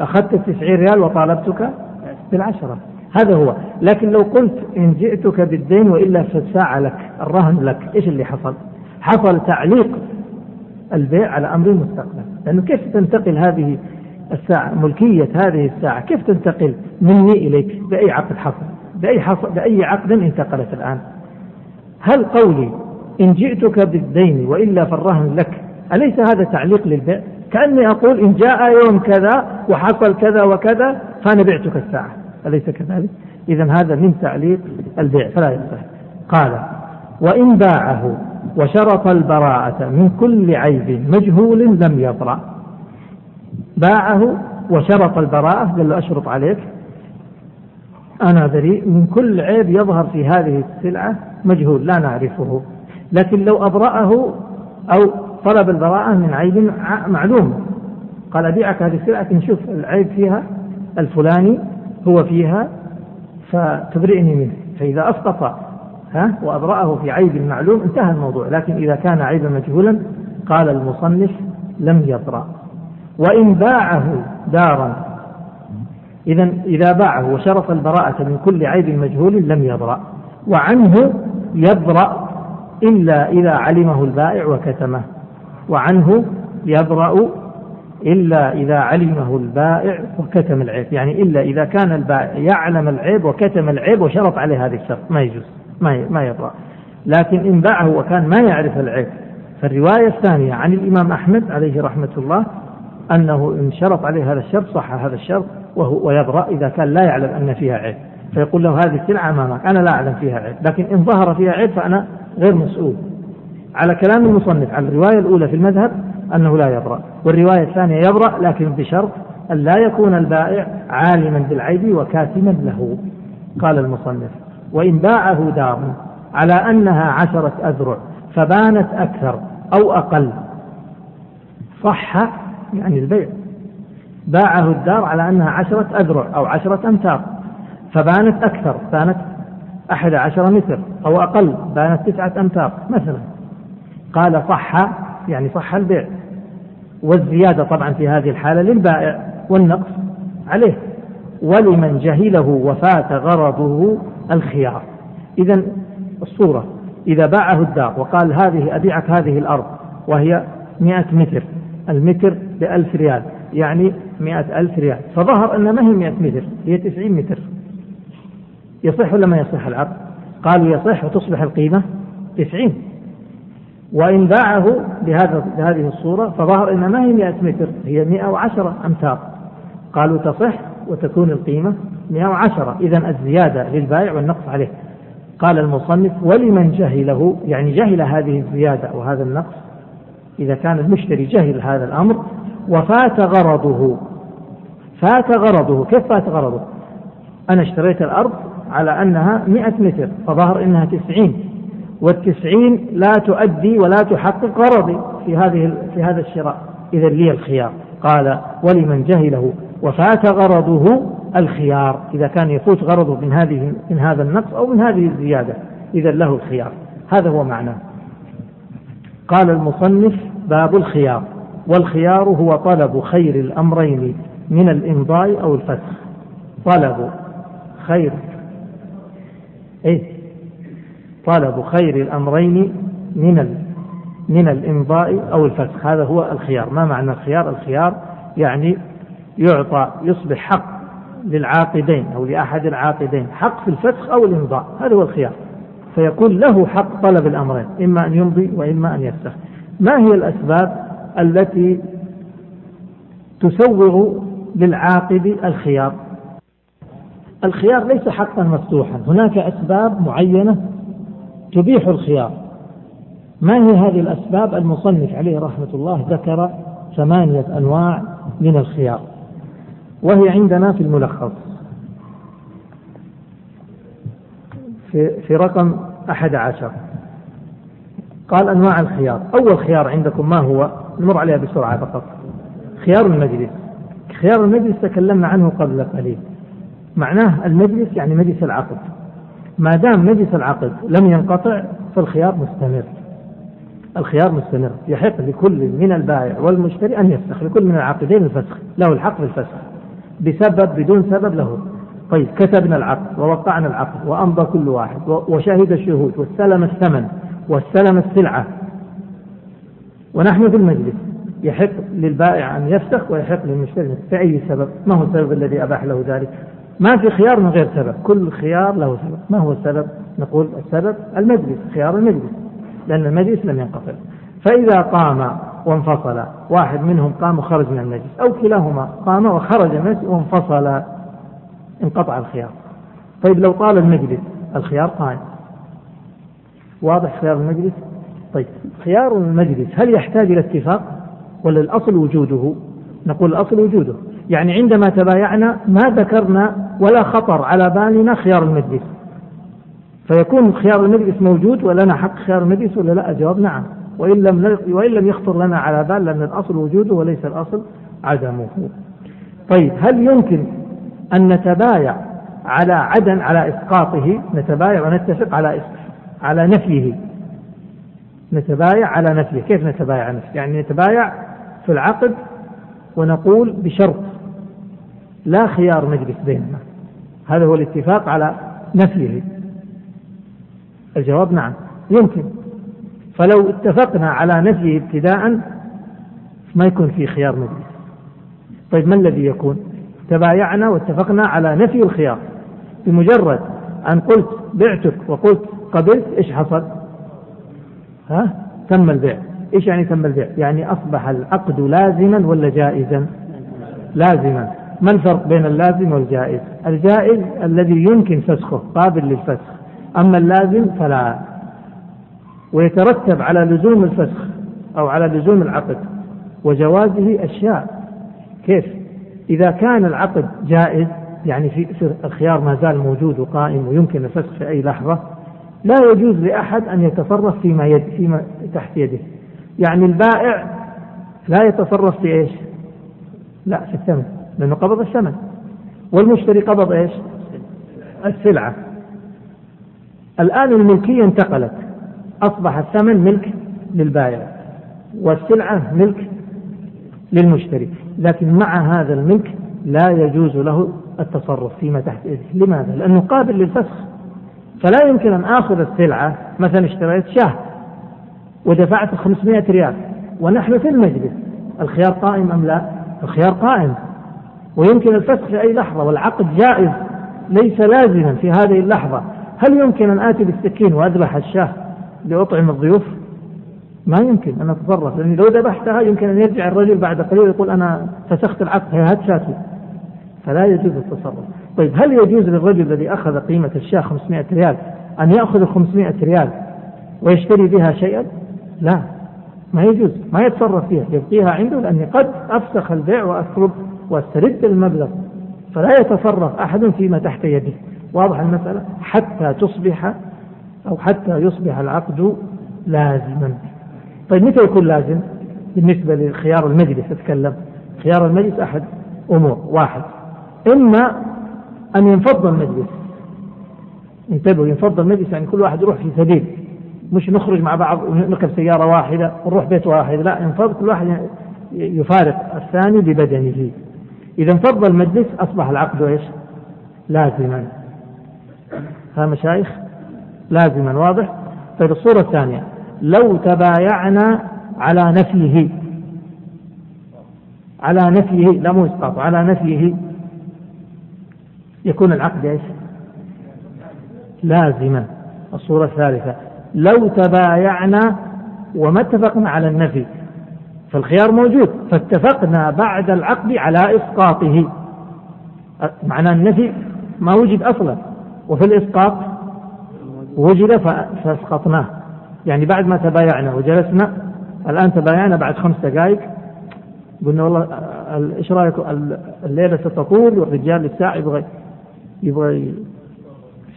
أخذت التسعين ريال وطالبتك بالعشرة. هذا هو. لكن لو قلت إن جئتك بالدين وإلا فالساعة لك الرهن لك إيش اللي حصل؟ حصل تعليق البيع على أمر المستقبل. لأنه كيف تنتقل هذه الساعة ملكية هذه الساعة؟ كيف تنتقل مني إليك؟ بأي عقد حصل؟ بأي, حصل بأي عقد انتقلت الآن؟ هل قولي إن جئتك بالدين وإلا فالرهن لك أليس هذا تعليق للبيع؟ كأني أقول إن جاء يوم كذا وحصل كذا وكذا فأنا بعتك الساعة. أليس كذلك؟ إذا هذا من تعليق البيع. فلا يصح قال وإن باعه وشرط البراءة من كل عيب مجهول لم يبرأ. باعه وشرط البراءة قال له أشرط عليك. أنا بريء من كل عيب يظهر في هذه السلعة مجهول لا نعرفه. لكن لو أبرأه أو طلب البراءة من عيب معلوم. قال أبيعك هذه السلعة نشوف العيب فيها الفلاني هو فيها فتبرئني منه. فإذا أسقط ها وأبرأه في عيب معلوم انتهى الموضوع. لكن إذا كان عيبا مجهولا قال المصنف لم يبرأ. وإن باعه دارا إذا إذا باعه وشرط البراءة من كل عيب مجهول لم يبرأ. وعنه يبرأ إلا إذا علمه البائع وكتمه. وعنه يبرأ إلا إذا علمه البائع وكتم العيب. يعني إلا إذا كان البائع يعلم العيب وكتم العيب وشرط عليه هذه الشرط. ما يجوز. ما ما يبرأ. لكن إن باعه وكان ما يعرف العيب. فالرواية الثانية عن الإمام أحمد عليه رحمة الله أنه إن شرط عليه هذا الشرط صح هذا الشرط وهو ويبرأ إذا كان لا يعلم أن فيها عيب. فيقول له هذه السلعة أمامك. أنا لا أعلم فيها عيب. لكن إن ظهر فيها عيب فأنا غير مسؤول. على كلام المصنف على الرواية الأولى في المذهب أنه لا يبرأ والرواية الثانية يبرأ لكن بشرط أن لا يكون البائع عالما بالعيب وكاتما له. قال المصنف وإن باعه دار على أنها عشرة أذرع فبانت أكثر أو أقل صح يعني البيع. باعه الدار على أنها عشرة أذرع أو عشرة أمتار فبانت أكثر بانت أحد عشر متر أو أقل بانت تسعة أمتار مثلا. قال صح يعني صح البيع. والزيادة طبعا في هذه الحالة للبائع والنقص عليه. ولمن جهله وفات غرضه الخيار. إذا الصورة إذا باعه الدار وقال هذه أبيعك هذه الأرض وهي مئة متر المتر بألف ريال يعني مئة ألف ريال. فظهر أن ما هي مئة متر هي تسعين متر. يصح ولا ما يصح العقد؟ قالوا يصح وتصبح القيمة تسعين. وإن باعه بهذا بهذه الصورة فظهر أن ما هي 100 متر هي 110 أمتار. قالوا تصح وتكون القيمة 110 إذا الزيادة للبائع والنقص عليه. قال المصنف ولمن جهله؟ يعني جهل هذه الزيادة وهذا النقص. إذا كان المشتري جهل هذا الأمر وفات غرضه. فات غرضه. كيف فات غرضه؟ أنا اشتريت الأرض على أنها مئة متر فظهر أنها تسعين. والتسعين لا تؤدي ولا تحقق غرضي في هذه في هذا الشراء. إذا لي الخيار. قال ولمن جهله وفات غرضه الخيار. إذا كان يفوت غرضه من هذه من هذا النقص أو من هذه الزيادة إذا له الخيار. هذا هو معناه. قال المصنف باب الخيار. والخيار هو طلب خير الأمرين من الإمضاء أو الفسخ. طلب خير. إيه؟ طلب خير الأمرين من من الإمضاء أو الفسخ. هذا هو الخيار. ما معنى الخيار؟ الخيار يعني يعطى يصبح حق للعاقدين أو لأحد العاقدين حق في الفسخ أو الإمضاء هذا هو الخيار. فيكون له حق طلب الأمرين إما أن يمضي وإما أن يفسخ. ما هي الأسباب التي تسوغ للعاقد الخيار؟ الخيار ليس حقا مفتوحا. هناك أسباب معينة تبيح الخيار. ما هي هذه الأسباب؟ المصنف عليه رحمة الله ذكر ثمانية أنواع من الخيار وهي عندنا في الملخص. في, في رقم أحد عشر. قال أنواع الخيار. أول خيار عندكم ما هو؟ نمر عليها بسرعة فقط. خيار المجلس. خيار المجلس تكلمنا عنه قبل قليل. معناه المجلس يعني مجلس العقد. ما دام مجلس العقد لم ينقطع فالخيار مستمر. الخيار مستمر. يحق لكل من البائع والمشتري أن يفسخ لكل من العاقدين الفسخ. له الحق في الفسخ بسبب بدون سبب له. طيب كتبنا العقد ووقعنا العقد وأمضى كل واحد وشهد الشهود واستلم الثمن واستلم السلعة. ونحن في المجلس. يحق للبائع أن يفسخ ويحق للمشتري في أي سبب؟ ما هو السبب الذي أباح له ذلك؟ ما في خيار من غير سبب. كل خيار له سبب. ما هو السبب؟ نقول السبب المجلس خيار المجلس. لأن المجلس لم ينقطع فإذا قام وانفصل واحد منهم قام وخرج من المجلس أو كلاهما قام وخرج من المجلس وانفصل انقطع الخيار. طيب لو طال المجلس الخيار قائم. واضح خيار المجلس؟ طيب خيار المجلس هل يحتاج إلى اتفاق ولا الأصل وجوده؟ نقول الأصل وجوده. يعني عندما تبايعنا ما ذكرنا ولا خطر على بالنا خيار المجلس. فيكون خيار المجلس موجود ولنا حق خيار المجلس ولا لا؟ الجواب نعم. وإن لم وإن لم يخطر لنا على بال لأن الأصل وجوده وليس الأصل عدمه. طيب هل يمكن أن نتبايع على عدم على إسقاطه؟ نتبايع ونتفق على على نفيه. نتبايع على نفيه. كيف نتبايع نفيه؟ يعني نتبايع في العقد ونقول بشرط لا خيار مجلس بيننا هذا هو الاتفاق على نفيه. الجواب نعم يمكن. فلو اتفقنا على نفيه ابتداء ما يكون في خيار مجلس. طيب ما الذي يكون؟ تبايعنا واتفقنا على نفي الخيار. بمجرد أن قلت بعتك وقلت قبلت إيش حصل؟ ها؟ تم البيع. إيش يعني تم البيع؟ يعني أصبح العقد لازما ولا جائزا؟ لازما. ما الفرق بين اللازم والجائز؟ الجائز الذي يمكن فسخه قابل للفسخ. أما اللازم فلا. ويترتب على لزوم الفسخ أو على لزوم العقد وجوازه أشياء. كيف؟ إذا كان العقد جائز يعني في الخيار ما زال موجود وقائم ويمكن الفسخ في أي لحظة لا يجوز لأحد أن يتصرف فيما يد فيما تحت يده. يعني البائع لا يتصرف في إيش؟ لا في الثمن. لأنه قبض الثمن. والمشتري قبض إيش؟ السلعة. الآن الملكية انتقلت. أصبح الثمن ملك للبائع والسلعة ملك للمشتري. لكن مع هذا الملك لا يجوز له التصرف فيما تحت يده لماذا؟ لأنه قابل للفسخ. فلا يمكن أن آخذ السلعة مثلا اشتريت شاة ودفعت 500 ريال ونحن في المجلس. الخيار قائم أم لا؟ الخيار قائم. ويمكن الفسخ في أي لحظة والعقد جائز ليس لازما في هذه اللحظة. هل يمكن أن آتي بالسكين وأذبح الشاة لأطعم الضيوف؟ ما يمكن أن أتصرف. لأن لو ذبحتها يمكن أن يرجع الرجل بعد قليل يقول أنا فسخت العقد هات شاتي. فلا يجوز التصرف. طيب هل يجوز للرجل الذي أخذ قيمة الشاة 500 ريال أن يأخذ 500 ريال ويشتري بها شيئا؟ لا ما يجوز. ما يتصرف فيها يبقيها عنده لأني قد أفسخ البيع وأطلب واسترد المبلغ فلا يتصرف أحد فيما تحت يده. واضح المسألة؟ حتى تصبح أو حتى يصبح العقد لازما. طيب متى يكون لازم؟ بالنسبة لخيار المجلس أتكلم. خيار المجلس أحد أمور. واحد إما أن ينفض المجلس. انتبهوا ينفض المجلس يعني كل واحد يروح في سبيل. مش نخرج مع بعض ونركب سيارة واحدة ونروح بيت واحد. لا ينفض كل واحد يفارق الثاني ببدنه. إذا انفض المجلس أصبح العقد إيش؟ لازما. ها مشايخ؟ لازما واضح؟ طيب الصورة الثانية. لو تبايعنا على نفيه. على نفيه لا مو إسقاط على نفيه. يكون العقد إيش؟ لازما. الصورة الثالثة. لو تبايعنا وما اتفقنا على النفي فالخيار موجود فاتفقنا بعد العقد على إسقاطه. معنى النفي ما وجد أصلا وفي الإسقاط وجد فأسقطناه. يعني بعد ما تبايعنا وجلسنا الآن تبايعنا بعد خمس دقائق. قلنا والله إيش رأيك؟ الليلة ستطول والرجال الساعة يبغى يبغى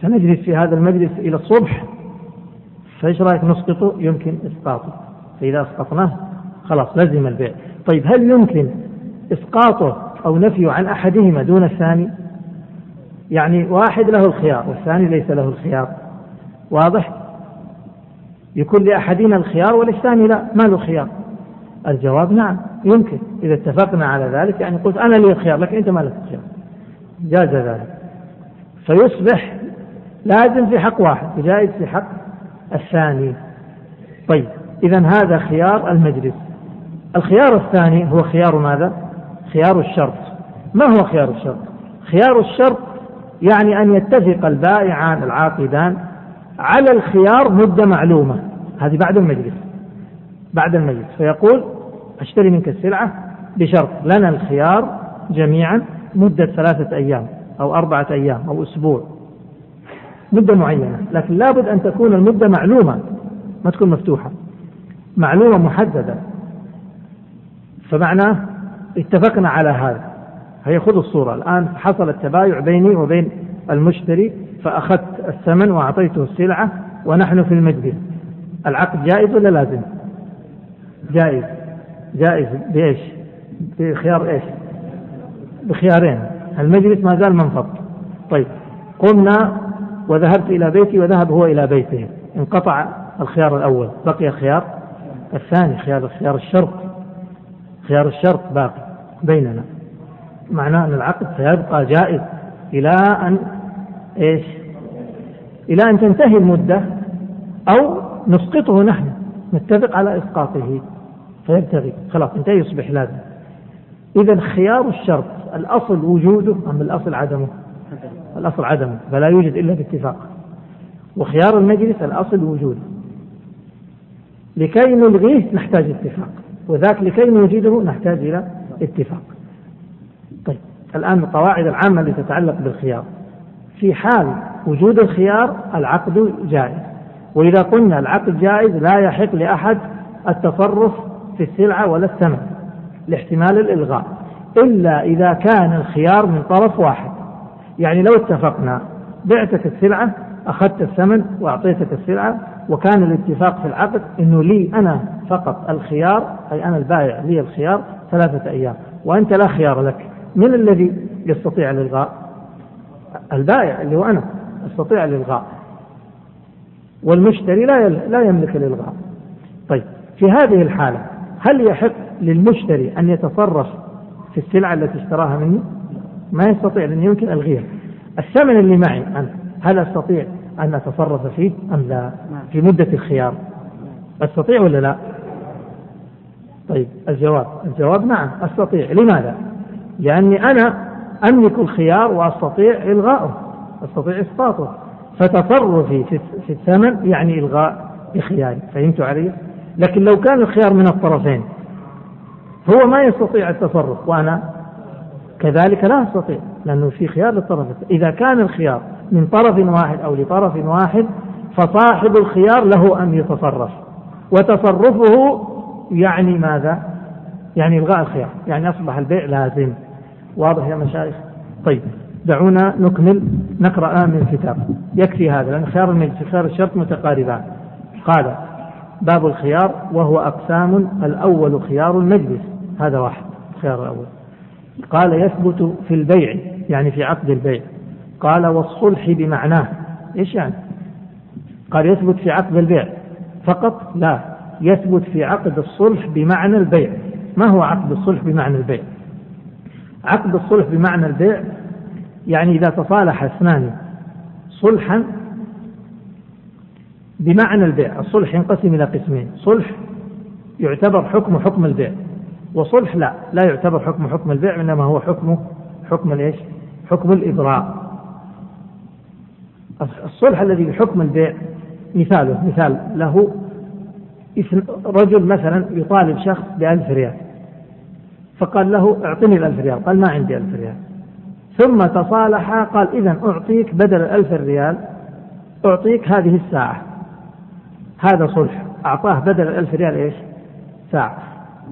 سنجلس في هذا المجلس إلى الصبح. فإيش رأيك نسقطه؟ يمكن إسقاطه. فإذا أسقطناه خلاص لزم البيع. طيب هل يمكن إسقاطه أو نفيه عن أحدهما دون الثاني؟ يعني واحد له الخيار والثاني ليس له الخيار. واضح؟ يكون لأحدنا الخيار وللثاني لا ما له خيار. الجواب نعم يمكن. إذا اتفقنا على ذلك يعني قلت أنا لي الخيار لكن أنت ما لك الخيار. جاز ذلك. فيصبح لازم في حق واحد وجائز في حق الثاني. طيب إذا هذا خيار المجلس. الخيار الثاني هو خيار ماذا؟ خيار الشرط. ما هو خيار الشرط؟ خيار الشرط يعني أن يتفق البائعان العاقدان على الخيار مدة معلومة. هذه بعد المجلس. بعد المجلس. فيقول أشتري منك السلعة بشرط لنا الخيار جميعا مدة ثلاثة أيام أو أربعة أيام أو أسبوع. مدة معينة. لكن لابد أن تكون المدة معلومة ما تكون مفتوحة. معلومة محددة. فمعناه اتفقنا على هذا. هي خذ الصورة. الآن حصل التبايع بيني وبين المشتري فأخذت الثمن وأعطيته السلعة ونحن في المجلس. العقد جائز ولا لازم؟ جائز. جائز. بإيش؟ بخيار إيش؟ بخيارين. المجلس ما زال منفض طيب. قمنا وذهبت إلى بيتي وذهب هو إلى بيته. انقطع الخيار الأول. بقي الخيار الثاني خيار خيار الشرط خيار الشرط باقي بيننا. معناه أن العقد سيبقى جائز إلى أن إيش؟ إلى أن تنتهي المدة أو نسقطه نحن نتفق على إسقاطه. فيبتغي. خلاص انتهي يصبح لازم. إذا خيار الشرط الأصل وجوده أم الأصل عدمه؟ الأصل عدمه فلا يوجد إلا باتفاق. وخيار المجلس الأصل وجوده. لكي نلغيه نحتاج اتفاق. وذاك لكي نوجده نحتاج إلى اتفاق. طيب الآن القواعد العامة التي تتعلق بالخيار. في حال وجود الخيار العقد جائز. وإذا قلنا العقد جائز لا يحق لأحد التصرف في السلعة ولا الثمن لاحتمال الإلغاء إلا إذا كان الخيار من طرف واحد. يعني لو اتفقنا بعتك السلعة أخذت الثمن وأعطيتك السلعة وكان الاتفاق في العقد أنه لي أنا فقط. الخيار أي أنا البائع لي الخيار ثلاثة أيام. وأنت لا خيار لك. من الذي يستطيع الإلغاء؟ البائع اللي هو أنا أستطيع الإلغاء. والمشتري لا لا يملك الإلغاء. طيب في هذه الحالة هل يحق للمشتري أن يتصرف في السلعة التي اشتراها مني؟ ما يستطيع لأن يمكن ألغيها. الثمن اللي معي أنا هل أستطيع أن أتصرف فيه أم لا؟ في مدة الخيار. أستطيع ولا لا؟ طيب الجواب الجواب نعم أستطيع. لماذا؟ لأني أنا أملك الخيار وأستطيع إلغاؤه أستطيع إسقاطه. فتصرفي في الثمن يعني إلغاء بخياري. فهمت علي؟ لكن لو كان الخيار من الطرفين هو ما يستطيع التصرف وأنا كذلك لا أستطيع لأنه في خيار للطرف. إذا كان الخيار من طرف واحد أو لطرف واحد فصاحب الخيار له أن يتصرف. وتصرفه يعني ماذا؟ يعني إلغاء الخيار يعني أصبح البيع لازم. واضح يا مشايخ؟ طيب دعونا نكمل نقرأ من الكتاب. يكفي هذا لأن خيار المجلس خيار الشرط متقاربان. قال باب الخيار وهو أقسام الأول خيار المجلس. هذا واحد الخيار الأول. قال يثبت في البيع يعني في عقد البيع. قال والصلح بمعناه. إيش يعني؟ قال يثبت في عقد البيع. فقط لا يثبت في عقد الصلح بمعنى البيع. ما هو عقد الصلح بمعنى البيع؟ عقد الصلح بمعنى البيع يعني إذا تصالح اثنان صلحا بمعنى البيع. الصلح ينقسم إلى قسمين صلح يعتبر حكم حكم البيع وصلح لا لا يعتبر حكم حكم البيع إنما هو حكم حكم الإيش؟ حكم الإبراء. الصلح الذي بحكم البيع مثاله مثال له رجل مثلا يطالب شخص بألف ريال فقال له اعطني الألف ريال قال ما عندي ألف ريال. ثم تصالحا قال إذا أعطيك بدل الألف ريال أعطيك هذه الساعة. هذا صلح. أعطاه بدل الألف ريال إيش؟ ساعة.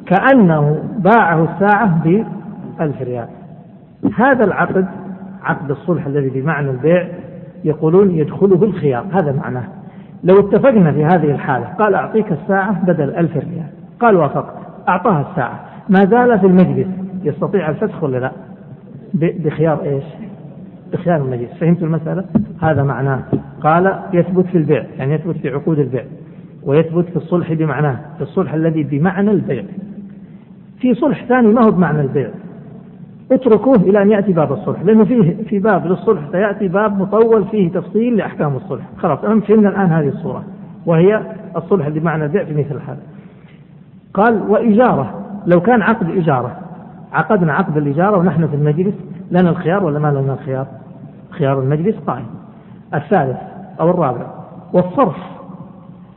كأنه باعه الساعة بألف ريال. هذا العقد عقد الصلح الذي بمعنى البيع يقولون يدخله الخيار هذا معناه. لو اتفقنا في هذه الحالة قال أعطيك الساعة بدل ألف ريال. قال وافقت أعطاها الساعة. ما زال في المجلس يستطيع الفسخ ولا لا؟ بخيار إيش؟ بخيار المجلس. فهمت المسألة؟ هذا معناه. قال يثبت في البيع يعني يثبت في عقود البيع ويثبت في الصلح بمعناه في الصلح الذي بمعنى البيع. في صلح ثاني ما هو بمعنى البيع. اتركوه إلى أن يأتي باب الصلح لأنه فيه في باب للصلح سيأتي باب مطول فيه تفصيل لأحكام الصلح. خلاص أنا فهمنا الآن هذه الصورة وهي الصلح بمعنى البيع في مثل هذا. قال وإجارة لو كان عقد إجارة عقدنا عقد الإجارة ونحن في المجلس لنا الخيار ولا ما لنا الخيار؟ خيار المجلس قائم. الثالث أو الرابع والصرف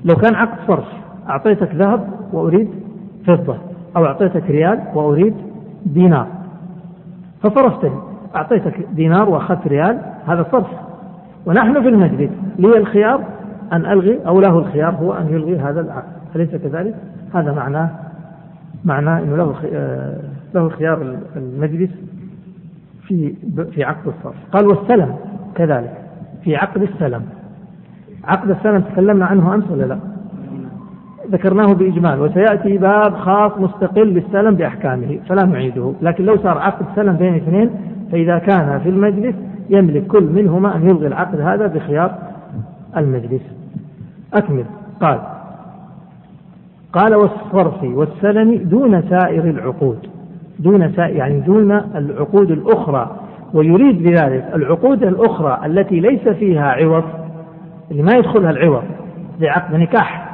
لو كان عقد صرف أعطيتك ذهب وأريد فضة أو أعطيتك ريال وأريد دينار. فصرفتني أعطيتك دينار وأخذت ريال هذا صرف ونحن في المجلس لي الخيار أن ألغي أو له الخيار هو أن يلغي هذا العقد أليس كذلك؟ هذا معناه معناه أنه له آه، له خيار المجلس في في عقد الصرف قال والسلم كذلك في عقد السلم عقد السلم تكلمنا عنه أمس ولا لا؟ ذكرناه بإجمال وسيأتي باب خاص مستقل للسلم بأحكامه فلا نعيده. لكن لو صار عقد سلم بين اثنين فإذا كان في المجلس يملك كل منهما أن يلغي العقد هذا بخيار المجلس. أكمل. قال قال والصرف والسلم دون سائر العقود. دون سائر يعني دون العقود الأخرى. ويريد بذلك العقود الأخرى التي ليس فيها عوض اللي ما يدخلها العوض زي عقد نكاح.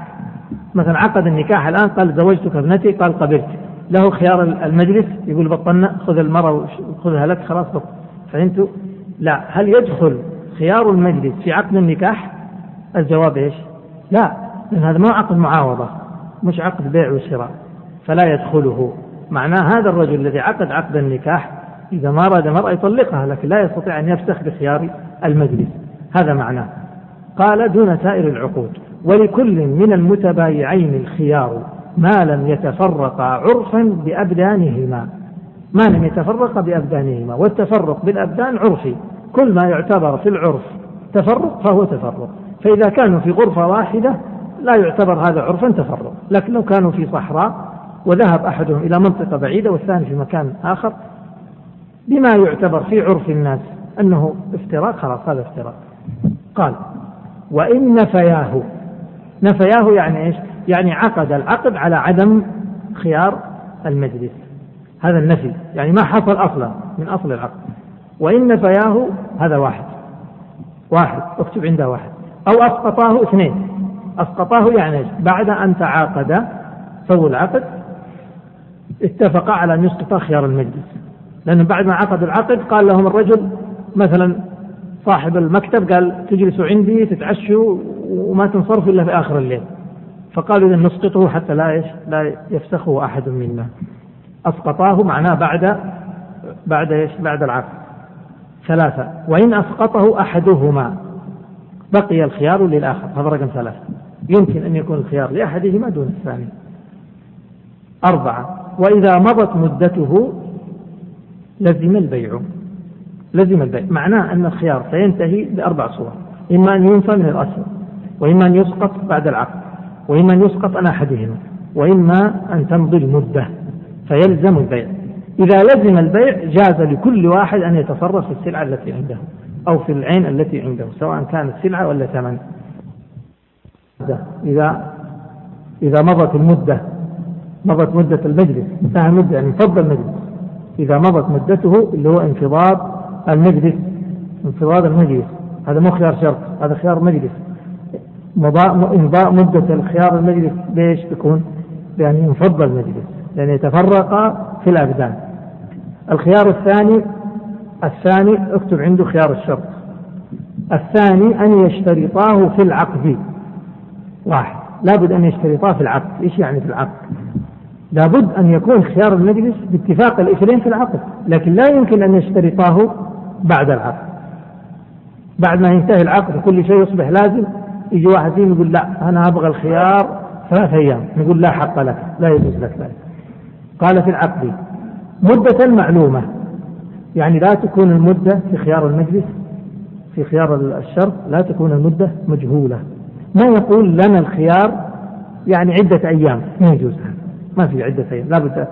مثلا عقد النكاح الآن قال زوجتك ابنتي؟ قال قبلت. له خيار المجلس يقول بطلنا خذ المرأة خذها لك خلاص فهمتوا؟ لا. هل يدخل خيار المجلس في عقد النكاح؟ الجواب إيش؟ لا لأن هذا ما عقد معاوضة مش عقد بيع وشراء فلا يدخله. معناه هذا الرجل الذي عقد عقد النكاح إذا ما أراد مرأة يطلقها لكن لا يستطيع أن يفسخ بخيار المجلس. هذا معناه. قال دون سائر العقود. ولكل من المتبايعين الخيار ما لم يتفرقا عرفا بأبدانهما. ما لم يتفرقا بأبدانهما. والتفرق بالأبدان عرفي. كل ما يعتبر في العرف تفرق فهو تفرق. فإذا كانوا في غرفة واحدة لا يعتبر هذا عرفا تفرق. لكن لو كانوا في صحراء وذهب أحدهم إلى منطقة بعيدة والثاني في مكان آخر بما يعتبر في عرف الناس أنه افتراق خلاص هذا افتراق. قال وإن نفياه نفياه يعني إيش؟ يعني عقد العقد على عدم خيار المجلس. هذا النفي. يعني ما حصل أصلا من أصل العقد. وإن نفياه هذا واحد. واحد. اكتب عنده واحد. أو أسقطاه اثنين. أسقطاه يعني إيش؟ بعد أن تعاقد سووا العقد اتفقا على أن يسقطا خيار المجلس. لأنه بعد ما عقدوا العقد قال لهم الرجل مثلا صاحب المكتب قال تجلسوا عندي تتعشوا وما تنصرفوا إلا في آخر الليل. فقالوا إذا نسقطه حتى لا إيش لا يفسخه أحد منا. أسقطاه معناه بعد بعد إيش بعد العقد. ثلاثة وإن أسقطه أحدهما بقي الخيار للآخر. هذا رقم ثلاثة. يمكن أن يكون الخيار لأحدهما دون الثاني. أربعة وإذا مضت مدته لزم البيع. لزم البيع. معناه أن الخيار سينتهي بأربع صور. إما أن ينفى من الأصل وإما أن يسقط بعد العقد وإما أن يسقط عن أحدهما وإما أن تمضي المدة فيلزم البيع. إذا لزم البيع جاز لكل واحد أن يتصرف في السلعة التي عنده أو في العين التي عنده سواء كانت سلعة ولا ثمن. إذا إذا مضت المدة مضت مدة المجلس انتهى المدة يعني انفض المجلس. إذا مضت مدته اللي هو انفضاض المجلس انفضاض المجلس. هذا مو خيار شرط هذا خيار مجلس. إمضاء مدة الخيار المجلس ليش بيكون؟ يعني انفض المجلس لأن يتفرق في الأبدان. الخيار الثاني الثاني اكتب عنده خيار الشرط. الثاني أن يشترطاه في العقد. واحد. لابد أن يشترطاه في العقد. إيش يعني في العقد؟ لابد أن يكون خيار المجلس باتفاق الإثنين في العقد لكن لا يمكن أن يشترطاه بعد العقد. بعد ما ينتهي العقد وكل شيء يصبح لازم يجي واحد فيهم يقول لا أنا أبغى الخيار ثلاث أيام نقول لا حق لك لا يجوز لك ذلك. قال في العقد مدة معلومة يعني لا تكون المدة في خيار المجلس في خيار الشرط لا تكون المدة مجهولة. ما يقول لنا الخيار؟ يعني عدة أيام ما يجوز ما في عدة أيام لابد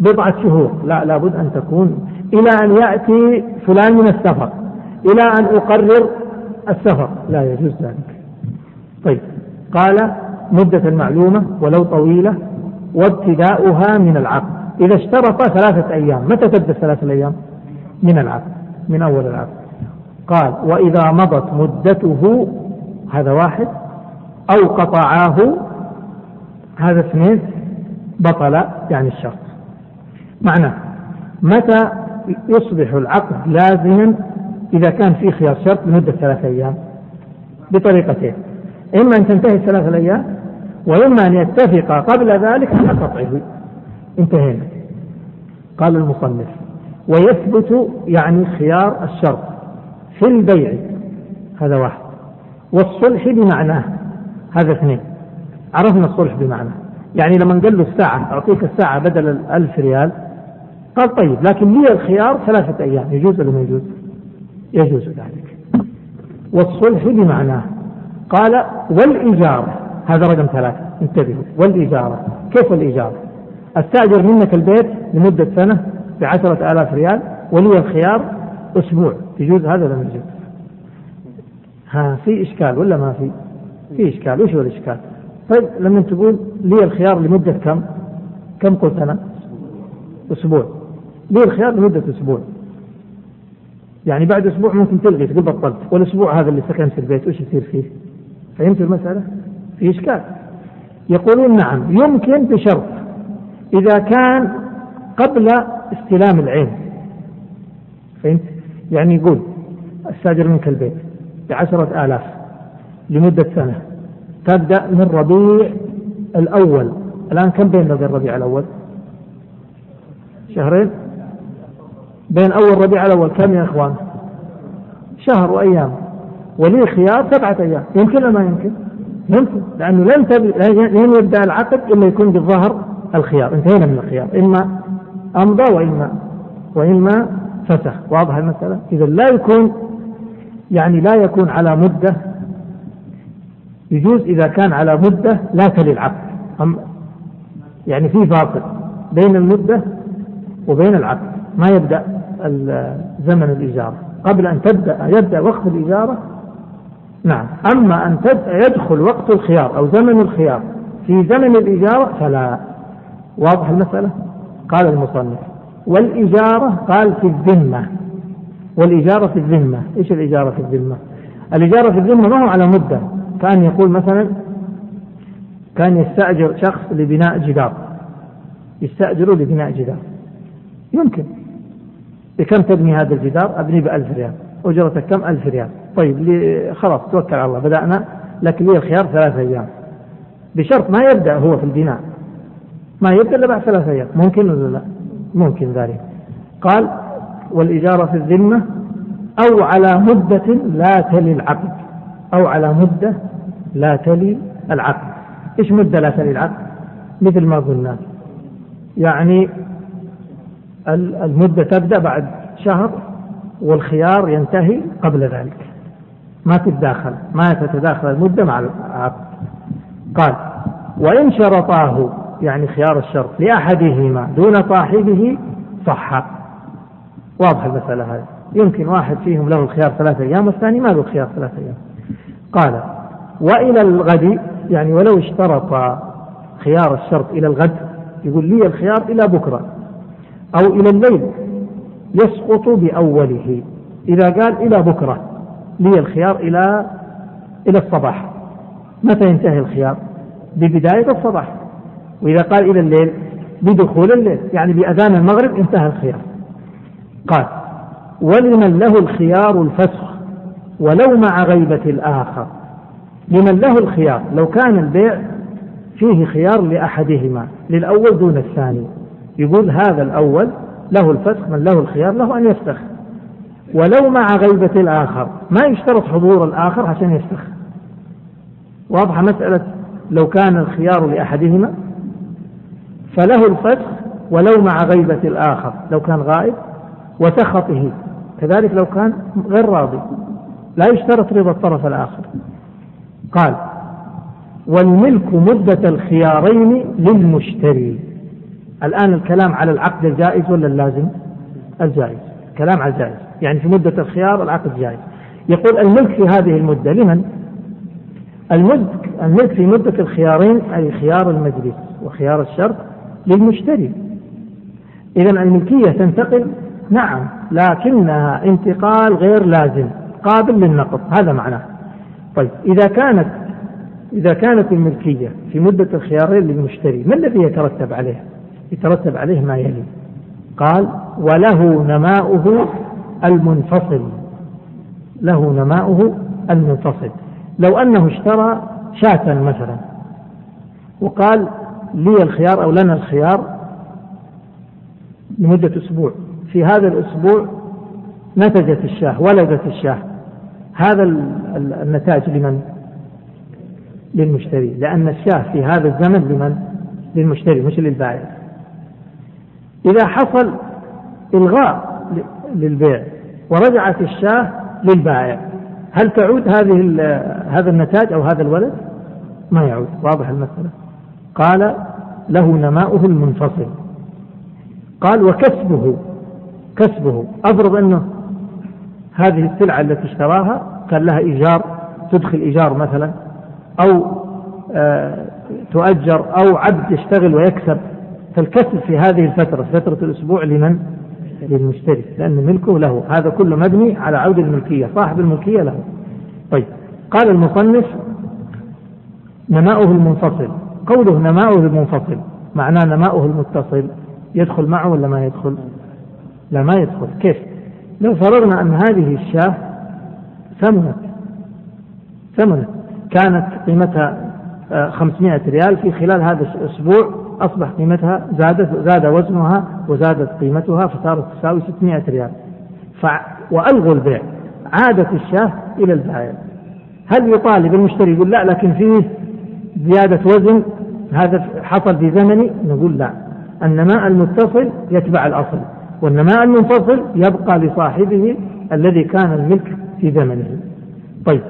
بضعة شهور لا لابد أن تكون. إلى أن يأتي فلان من السفر إلى أن أقرر السفر لا يجوز ذلك. طيب. قال مدة معلومة ولو طويلة وابتداؤها من العقد. إذا اشترط ثلاثة أيام متى تبدأ ثلاثة الأيام؟ من العقد من أول العقد. قال وإذا مضت مدته هذا واحد أو قطعاه هذا اثنين بطل يعني الشرط. معناه متى يصبح العقد لازما إذا كان في خيار شرط لمدة ثلاثة أيام؟ بطريقتين. إما أن تنتهي الثلاثة الأيام وإما أن يتفق قبل ذلك على قطعه. انتهينا. قال المصنف ويثبت يعني خيار الشرط في البيع. هذا واحد. والصلح بمعناه. هذا اثنين. عرفنا الصلح بمعناه. يعني لما قال له الساعة أعطيك الساعة بدل الألف ريال قال طيب لكن لي الخيار ثلاثة أيام. يجوز ولا ما يجوز؟ يجوز ذلك. والصلح بمعناه. قال والإجارة هذا رقم ثلاثة انتبهوا والإجارة كيف الإجارة؟ استأجر منك البيت لمدة سنة بعشرة آلاف ريال ولي الخيار أسبوع يجوز هذا ولا ما يجوز؟ ها في إشكال ولا ما في؟ في إشكال وش هو الإشكال؟ طيب لما تقول لي الخيار لمدة كم؟ كم قلت أنا؟ أسبوع لي الخيار لمدة أسبوع يعني بعد أسبوع ممكن تلغي تقول بطلت والأسبوع هذا اللي سكنت في البيت وش يصير فيه؟ فهمت المسألة؟ في إشكال يقولون نعم يمكن بشرط إذا كان قبل استلام العين فهمت؟ يعني يقول استاجر منك البيت بعشرة آلاف لمدة سنة تبدأ من ربيع الأول الآن كم بين وبين ربيع الأول؟ شهرين بين أول ربيع الأول كم يا إخوان؟ شهر وأيام ولي خيار سبعة أيام. يمكن ولا ما يمكن؟ يمكن لأنه لن لن يبدأ العقد إلا يكون بالظهر الخيار. انتهينا من الخيار. إما أمضى وإما وإما فسخ واضح المسألة؟ إذا لا يكون يعني لا يكون على مدة يجوز إذا كان على مدة لا تلي العقد. يعني في فاصل بين المدة وبين العقد. ما يبدأ زمن الإجارة. قبل أن تبدأ يبدأ وقت الإجارة نعم. أما أن يدخل وقت الخيار أو زمن الخيار في زمن الإجارة فلا. واضح المسألة؟ قال المصنف. والإجارة قال في الذمة. والإجارة في الذمة. إيش الإجارة في الذمة؟ الإجارة في الذمة ما هو على مدة. كان يقول مثلا كان يستأجر شخص لبناء جدار. يستأجره لبناء جدار. يمكن. بكم تبني هذا الجدار؟ أبني بألف ريال. أجرتك كم؟ ألف ريال. طيب خلاص توكل على الله. بدأنا لكن لي الخيار ثلاثة أيام. بشرط ما يبدأ هو في البناء. ما يبدأ إلا بعد ثلاثة أيام. ممكن ولا لا؟ ممكن ذلك. قال والإجارة في الذمة أو على مدة لا تلي العقد. أو على مدة لا تلي العقد. إيش مدة لا تلي العقد؟ مثل ما قلنا. يعني المدة تبدأ بعد شهر والخيار ينتهي قبل ذلك. ما تتداخل ما تتداخل المدة مع العقد قال وإن شرطاه يعني خيار الشرط لأحدهما دون صاحبه صح. واضح المسألة هذه. يمكن واحد فيهم له الخيار ثلاثة أيام والثاني ما له الخيار ثلاثة أيام. قال وإلى الغد يعني ولو اشترط خيار الشرط إلى الغد يقول لي الخيار إلى بكرة أو إلى الليل يسقط بأوله. إذا قال إلى بكرة لي الخيار إلى إلى الصباح. متى ينتهي الخيار؟ ببداية الصباح. وإذا قال إلى الليل بدخول الليل. يعني بأذان المغرب انتهى الخيار. قال ولمن له الخيار الفسخ ولو مع غيبة الآخر. لمن له الخيار لو كان البيع فيه خيار لأحدهما للأول دون الثاني. يقول هذا الأول له الفسخ من له الخيار له أن يفسخ ولو مع غيبة الآخر. ما يشترط حضور الآخر عشان يفسخ واضحة مسألة لو كان الخيار لأحدهما فله الفسخ ولو مع غيبة الآخر. لو كان غائب وسخطه. كذلك لو كان غير راضي. لا يشترط رضا الطرف الآخر. قال والملك مدة الخيارين للمشتري. الآن الكلام على العقد الجائز ولا اللازم؟ الجائز. كلام على الجائز. يعني في مدة الخيار العقد جائز يقول الملك في هذه المدة لمن؟ الملك الملك في مدة الخيارين أي خيار المجلس وخيار الشرط للمشتري. إذا الملكية تنتقل؟ نعم لكنها انتقال غير لازم قابل للنقض هذا معناه. طيب إذا كانت إذا كانت الملكية في مدة الخيارين للمشتري ما الذي يترتب عليه؟ يترتب عليه ما يلي. قال وله نماؤه المنفصل. له نماؤه المنفصل. لو أنه اشترى شاة مثلا وقال لي الخيار أو لنا الخيار لمدة أسبوع في هذا الأسبوع نتجت الشاة ولدت الشاة. هذا النتاج لمن؟ للمشتري. لأن الشاة في هذا الزمن لمن؟ للمشتري مش للبائع. إذا حصل إلغاء للبيع ورجعت الشاه للبائع. هل تعود هذه هذا النتاج أو هذا الولد؟ ما يعود واضح المسألة. قال له نماؤه المنفصل. قال وكسبه كسبه. أفرض أنه هذه السلعة التي اشتراها كان لها إيجار تدخل إيجار مثلا أو آه تؤجر أو عبد يشتغل ويكسب. فالكسب في هذه الفترة فترة الأسبوع لمن؟ للمشتري لأن ملكه له. هذا كله مبني على عود الملكية صاحب الملكية له. طيب قال المصنف نماؤه المنفصل. قوله نماؤه المنفصل معناه نماؤه المتصل. يدخل معه ولا ما يدخل؟ لا ما يدخل. كيف؟ لو فرضنا أن هذه الشاة ثمنت ثمنت كانت قيمتها 500 ريال في خلال هذا الأسبوع أصبح قيمتها زادت زاد وزنها وزادت قيمتها فصارت تساوي 600 ريال. ف وألغوا البيع. عادت الشاة إلى البائع. هل يطالب المشتري يقول لا لكن فيه زيادة وزن؟ هذا حصل في زمني؟ نقول لا. النماء المتصل يتبع الأصل والنماء المنفصل يبقى لصاحبه الذي كان الملك في زمنه. طيب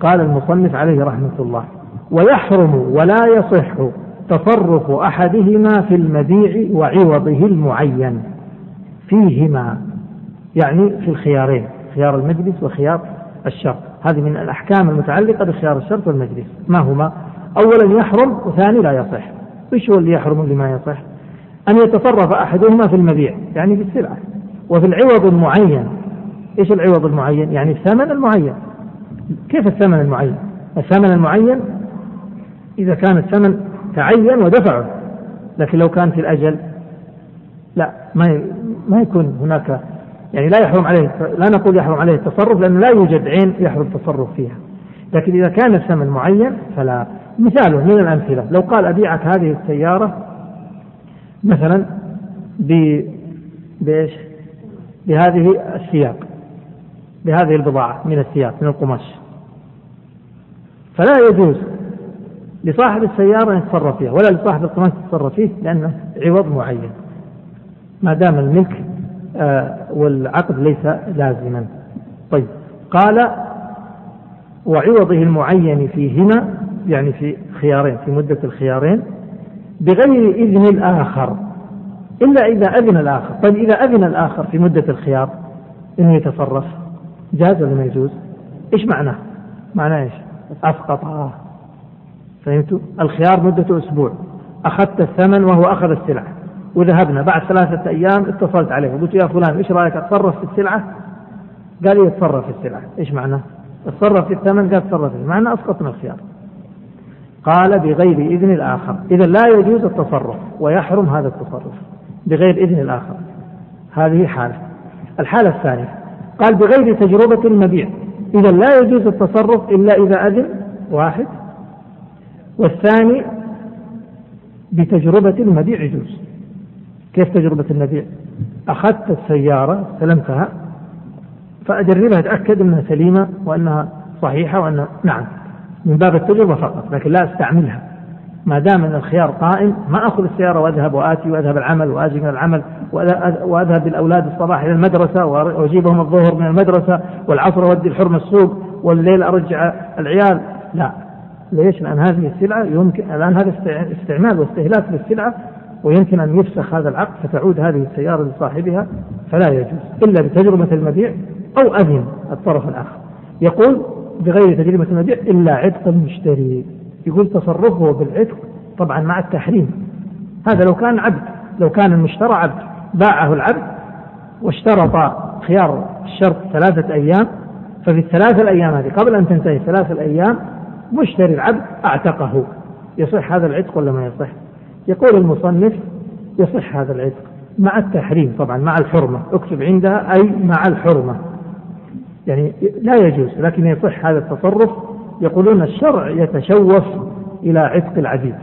قال المصنف عليه رحمة الله ويحرم ولا يصح تصرف أحدهما في المبيع وعوضه المعين فيهما يعني في الخيارين خيار المجلس وخيار الشرط. هذه من الأحكام المتعلقة بخيار الشرط والمجلس. ما هما؟ أولا يحرم وثاني لا يصح. وش هو اللي يحرم اللي ما يصح؟ أن يتصرف أحدهما في المبيع يعني في السلعة وفي العوض المعين. إيش العوض المعين؟ يعني الثمن المعين. كيف الثمن المعين؟ الثمن المعين إذا كان الثمن تعين ودفعه لكن لو كان في الأجل لا ما ما يكون هناك يعني لا يحرم عليه لا نقول يحرم عليه التصرف لأنه لا يوجد عين يحرم التصرف فيها. لكن إذا كان الثمن معين فلا. مثاله من الأمثلة. لو قال أبيعك هذه السيارة مثلا ب بإيش؟ بهذه السياق بهذه البضاعة من الثياب من القماش. فلا يجوز لصاحب السيارة يتصرف فيها ولا لصاحب القماش يتصرف فيه لأنه عوض معين. ما دام الملك آه، والعقد ليس لازما. طيب. قال وعوضه المعين فيهما يعني في خيارين في مدة الخيارين بغير إذن الآخر. إلا إذا أذن الآخر. طيب إذا أذن الآخر في مدة الخيار إنه يتصرف. جاز ولا ما يجوز؟ إيش معناه؟ معناه إيش؟ أسقطاه فهمتوا؟ الخيار مدته أسبوع. أخذت الثمن وهو أخذ السلعة. وذهبنا. بعد ثلاثة أيام اتصلت عليه. وقلت يا فلان إيش رأيك أتصرف في السلعة؟ قال لي يتصرف في السلعة. إيش معناه؟ اتصرف في الثمن قال تصرف في معناه أسقطنا الخيار. قال بغير إذن الآخر. إذا لا يجوز التصرف ويحرم هذا التصرف. بغير إذن الآخر. هذه حالة. الحالة الثانية. قال بغير تجربة المبيع. إذا لا يجوز التصرف إلا إذا أذن واحد. والثاني بتجربة المبيع يجوز. كيف تجربة المبيع أخذت السيارة سلمتها فأجربها أتأكد أنها سليمة وأنها صحيحة وأنها نعم من باب التجربة فقط لكن لا أستعملها. ما دام أن الخيار قائم ما أخذ السيارة وأذهب وآتي وأذهب العمل وآجي من العمل وأذهب بالأولاد الصباح إلى المدرسة وأجيبهم الظهر من المدرسة والعصر أودي الحرم السوق والليل أرجع العيال. لا ليش؟ لأن هذه السلعة يمكن الآن هذا استعمال واستهلاك للسلعة ويمكن أن يفسخ هذا العقد فتعود هذه السيارة لصاحبها فلا يجوز. إلا بتجربة المبيع أو أذن الطرف الآخر. يقول بغير تجربة المبيع إلا عتق المشتري يقول تصرفه بالعتق طبعا مع التحريم. هذا لو كان عبد لو كان المشترى عبد باعه العبد واشترط خيار الشرط ثلاثة أيام ففي الثلاثة الأيام هذه قبل أن تنتهي الثلاثة الأيام مشتري العبد أعتقه. يصح هذا العتق ولا ما يصح؟ يقول المصنف يصح هذا العتق مع التحريم طبعا مع الحرمة. اكتب عندها أي مع الحرمة. يعني لا يجوز لكن يصح هذا التصرف. يقولون الشرع يتشوف إلى عتق العبيد.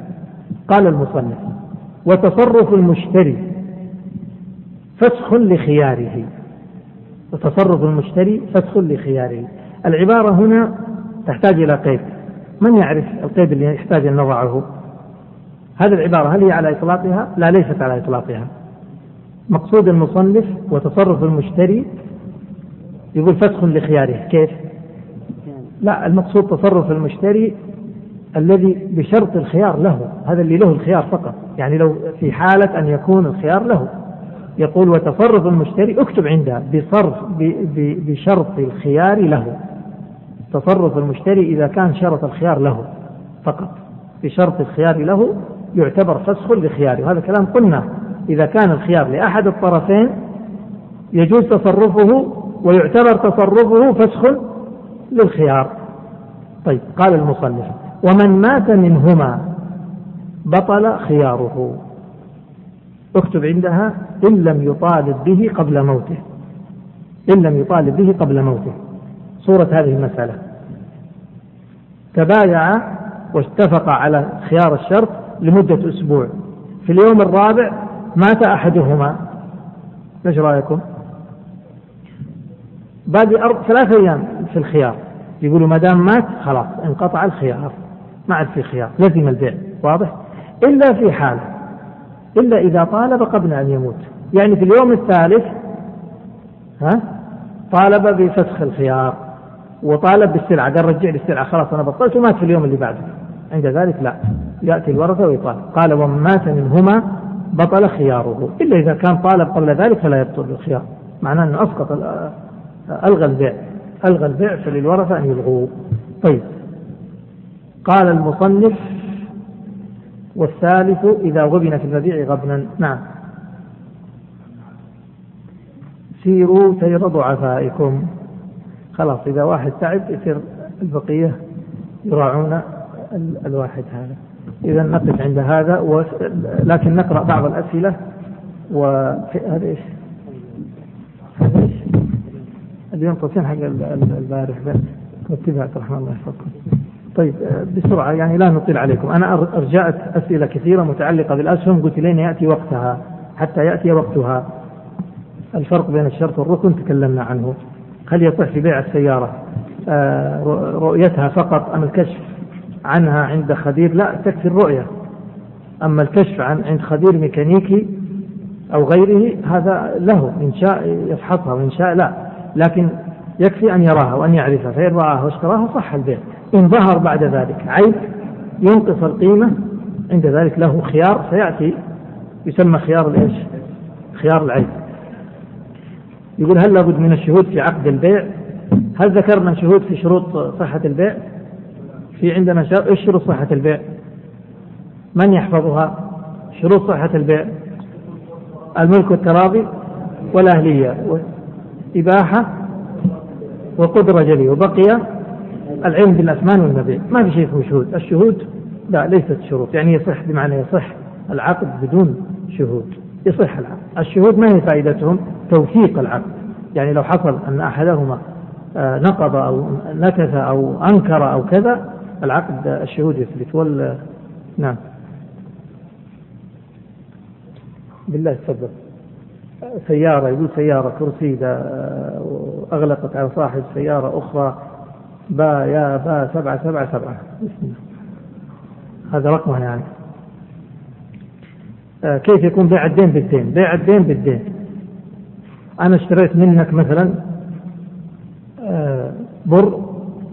قال المصنف وتصرف المشتري فسخ لخياره. وتصرف المشتري فسخ لخياره. العبارة هنا تحتاج إلى قيد. من يعرف القيد اللي يحتاج أن نضعه؟ هذه العبارة هل هي على إطلاقها؟ لا ليست على إطلاقها. مقصود المصنف وتصرف المشتري يقول فسخ لخياره. كيف؟ لا المقصود تصرف المشتري الذي بشرط الخيار له. هذا اللي له الخيار فقط. يعني لو في حالة أن يكون الخيار له. يقول وتصرف المشتري اكتب عنده بصرف بشرط الخيار له. تصرف المشتري إذا كان شرط الخيار له فقط. بشرط الخيار له يعتبر فسخ لخياره. وهذا كلام قلنا. إذا كان الخيار لأحد الطرفين يجوز تصرفه ويعتبر تصرفه فسخ للخيار. طيب قال المصنف ومن مات منهما بطل خياره. اكتب عندها إن لم يطالب به قبل موته. إن لم يطالب به قبل موته. صورة هذه المسألة. تبايع واتفق على خيار الشرط لمدة أسبوع. في اليوم الرابع مات أحدهما. إيش رأيكم؟ باقي أرب... ثلاثة أيام في الخيار. يقولوا ما دام مات خلاص انقطع الخيار. ما عاد في خيار لزم البيع. واضح؟ إلا في حال إلا إذا طالب قبل أن يموت. يعني في اليوم الثالث ها طالب بفسخ الخيار. وطالب بالسلعة قال رجع لي السلعة خلاص أنا بطلت ومات في اليوم اللي بعده. عند ذلك لا يأتي الورثة ويطالب. قال ومن مات منهما بطل خياره إلا إذا كان طالب قبل ذلك فلا يبطل الخيار. معناه أنه أسقط ألغى البيع ألغى البيع فللورثة أن يلغوه. طيب. قال المصنف والثالث إذا غبن في المبيع غبنا. نعم. سيروا سير ضعفائكم. خلاص إذا واحد تعب يصير البقية يراعون الواحد هذا. إذا نقف عند هذا و... لكن نقرأ بعض الأسئلة وهذا إيش؟ هذا إيش؟ اليوم قوسين حق البارح واتبعت رحمة الله يحفظكم. طيب بسرعة يعني لا نطيل عليكم. أنا أرجعت أسئلة كثيرة متعلقة بالأسهم قلت لين يأتي وقتها حتى يأتي وقتها. الفرق بين الشرط والركن تكلمنا عنه. هل يصح في بيع السيارة؟ آه، رؤيتها فقط أم الكشف عنها عند خبير لا تكفي الرؤية. أما الكشف عن عند خبير ميكانيكي أو غيره هذا له إن شاء يفحصها وإن شاء لا. لكن يكفي أن يراها وأن يعرفها فإن رآها واشتراها صح البيع. إن ظهر بعد ذلك عيب ينقص القيمة عند ذلك له خيار سيأتي يسمى خيار الإيش؟ خيار العيب. يقول هل لابد من الشهود في عقد البيع؟ هل ذكرنا شهود في شروط صحة البيع؟ في عندنا. إيش شروط صحة البيع؟ من يحفظها؟ شروط صحة البيع؟ الملك والتراضي والأهلية إباحة وقدرة جلية وبقي العلم بالأثمان والمبيع. ما في شيء اسمه شهود. الشهود لا ليست شروط. يعني يصح بمعنى يصح العقد بدون شهود. يصح العقد. الشهود ما هي فائدتهم؟ توثيق العقد. يعني لو حصل أن أحدهما آه، نقض أو نكث أو أنكر أو كذا العقد الشهود يثبت. وال نعم. بالله تفضل. سيارة يقول سيارة كرسي إذا آه، أغلقت على صاحب سيارة أخرى با يا با سبعة سبعة سبعة. هذا رقمها يعني. آه، كيف يكون بيع الدين بالدين؟ بيع الدين بالدين. أنا اشتريت منك مثلا آه، بر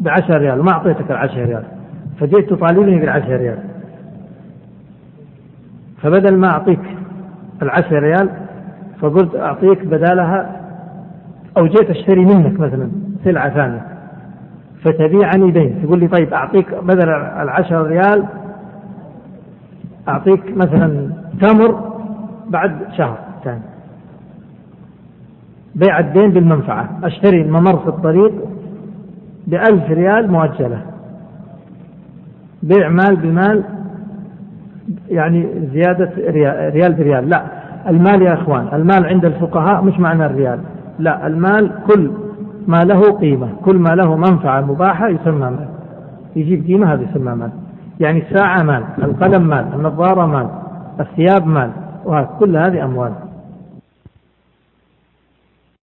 بعشر ريال وما أعطيتك العشر ريال. فجيت تطالبني بالعشر ريال. فبدل ما أعطيك العشر ريال فقلت أعطيك بدالها أو جيت أشتري منك مثلا سلعة ثانية. فتبيعني دين تقول لي طيب أعطيك بدل العشر ريال أعطيك مثلا تمر بعد شهر ثاني. بيع الدين بالمنفعة. أشتري الممر في الطريق بألف ريال مؤجلة. بيع مال بمال يعني زيادة ريال بريال. لا المال يا إخوان المال عند الفقهاء مش معنى الريال. لا المال كل ما له قيمة كل ما له منفعة مباحة يسمى مال. يجيب قيمة هذا يسمى مال. يعني الساعة مال القلم مال النظارة مال. الثياب مال وهذا كل هذه أموال.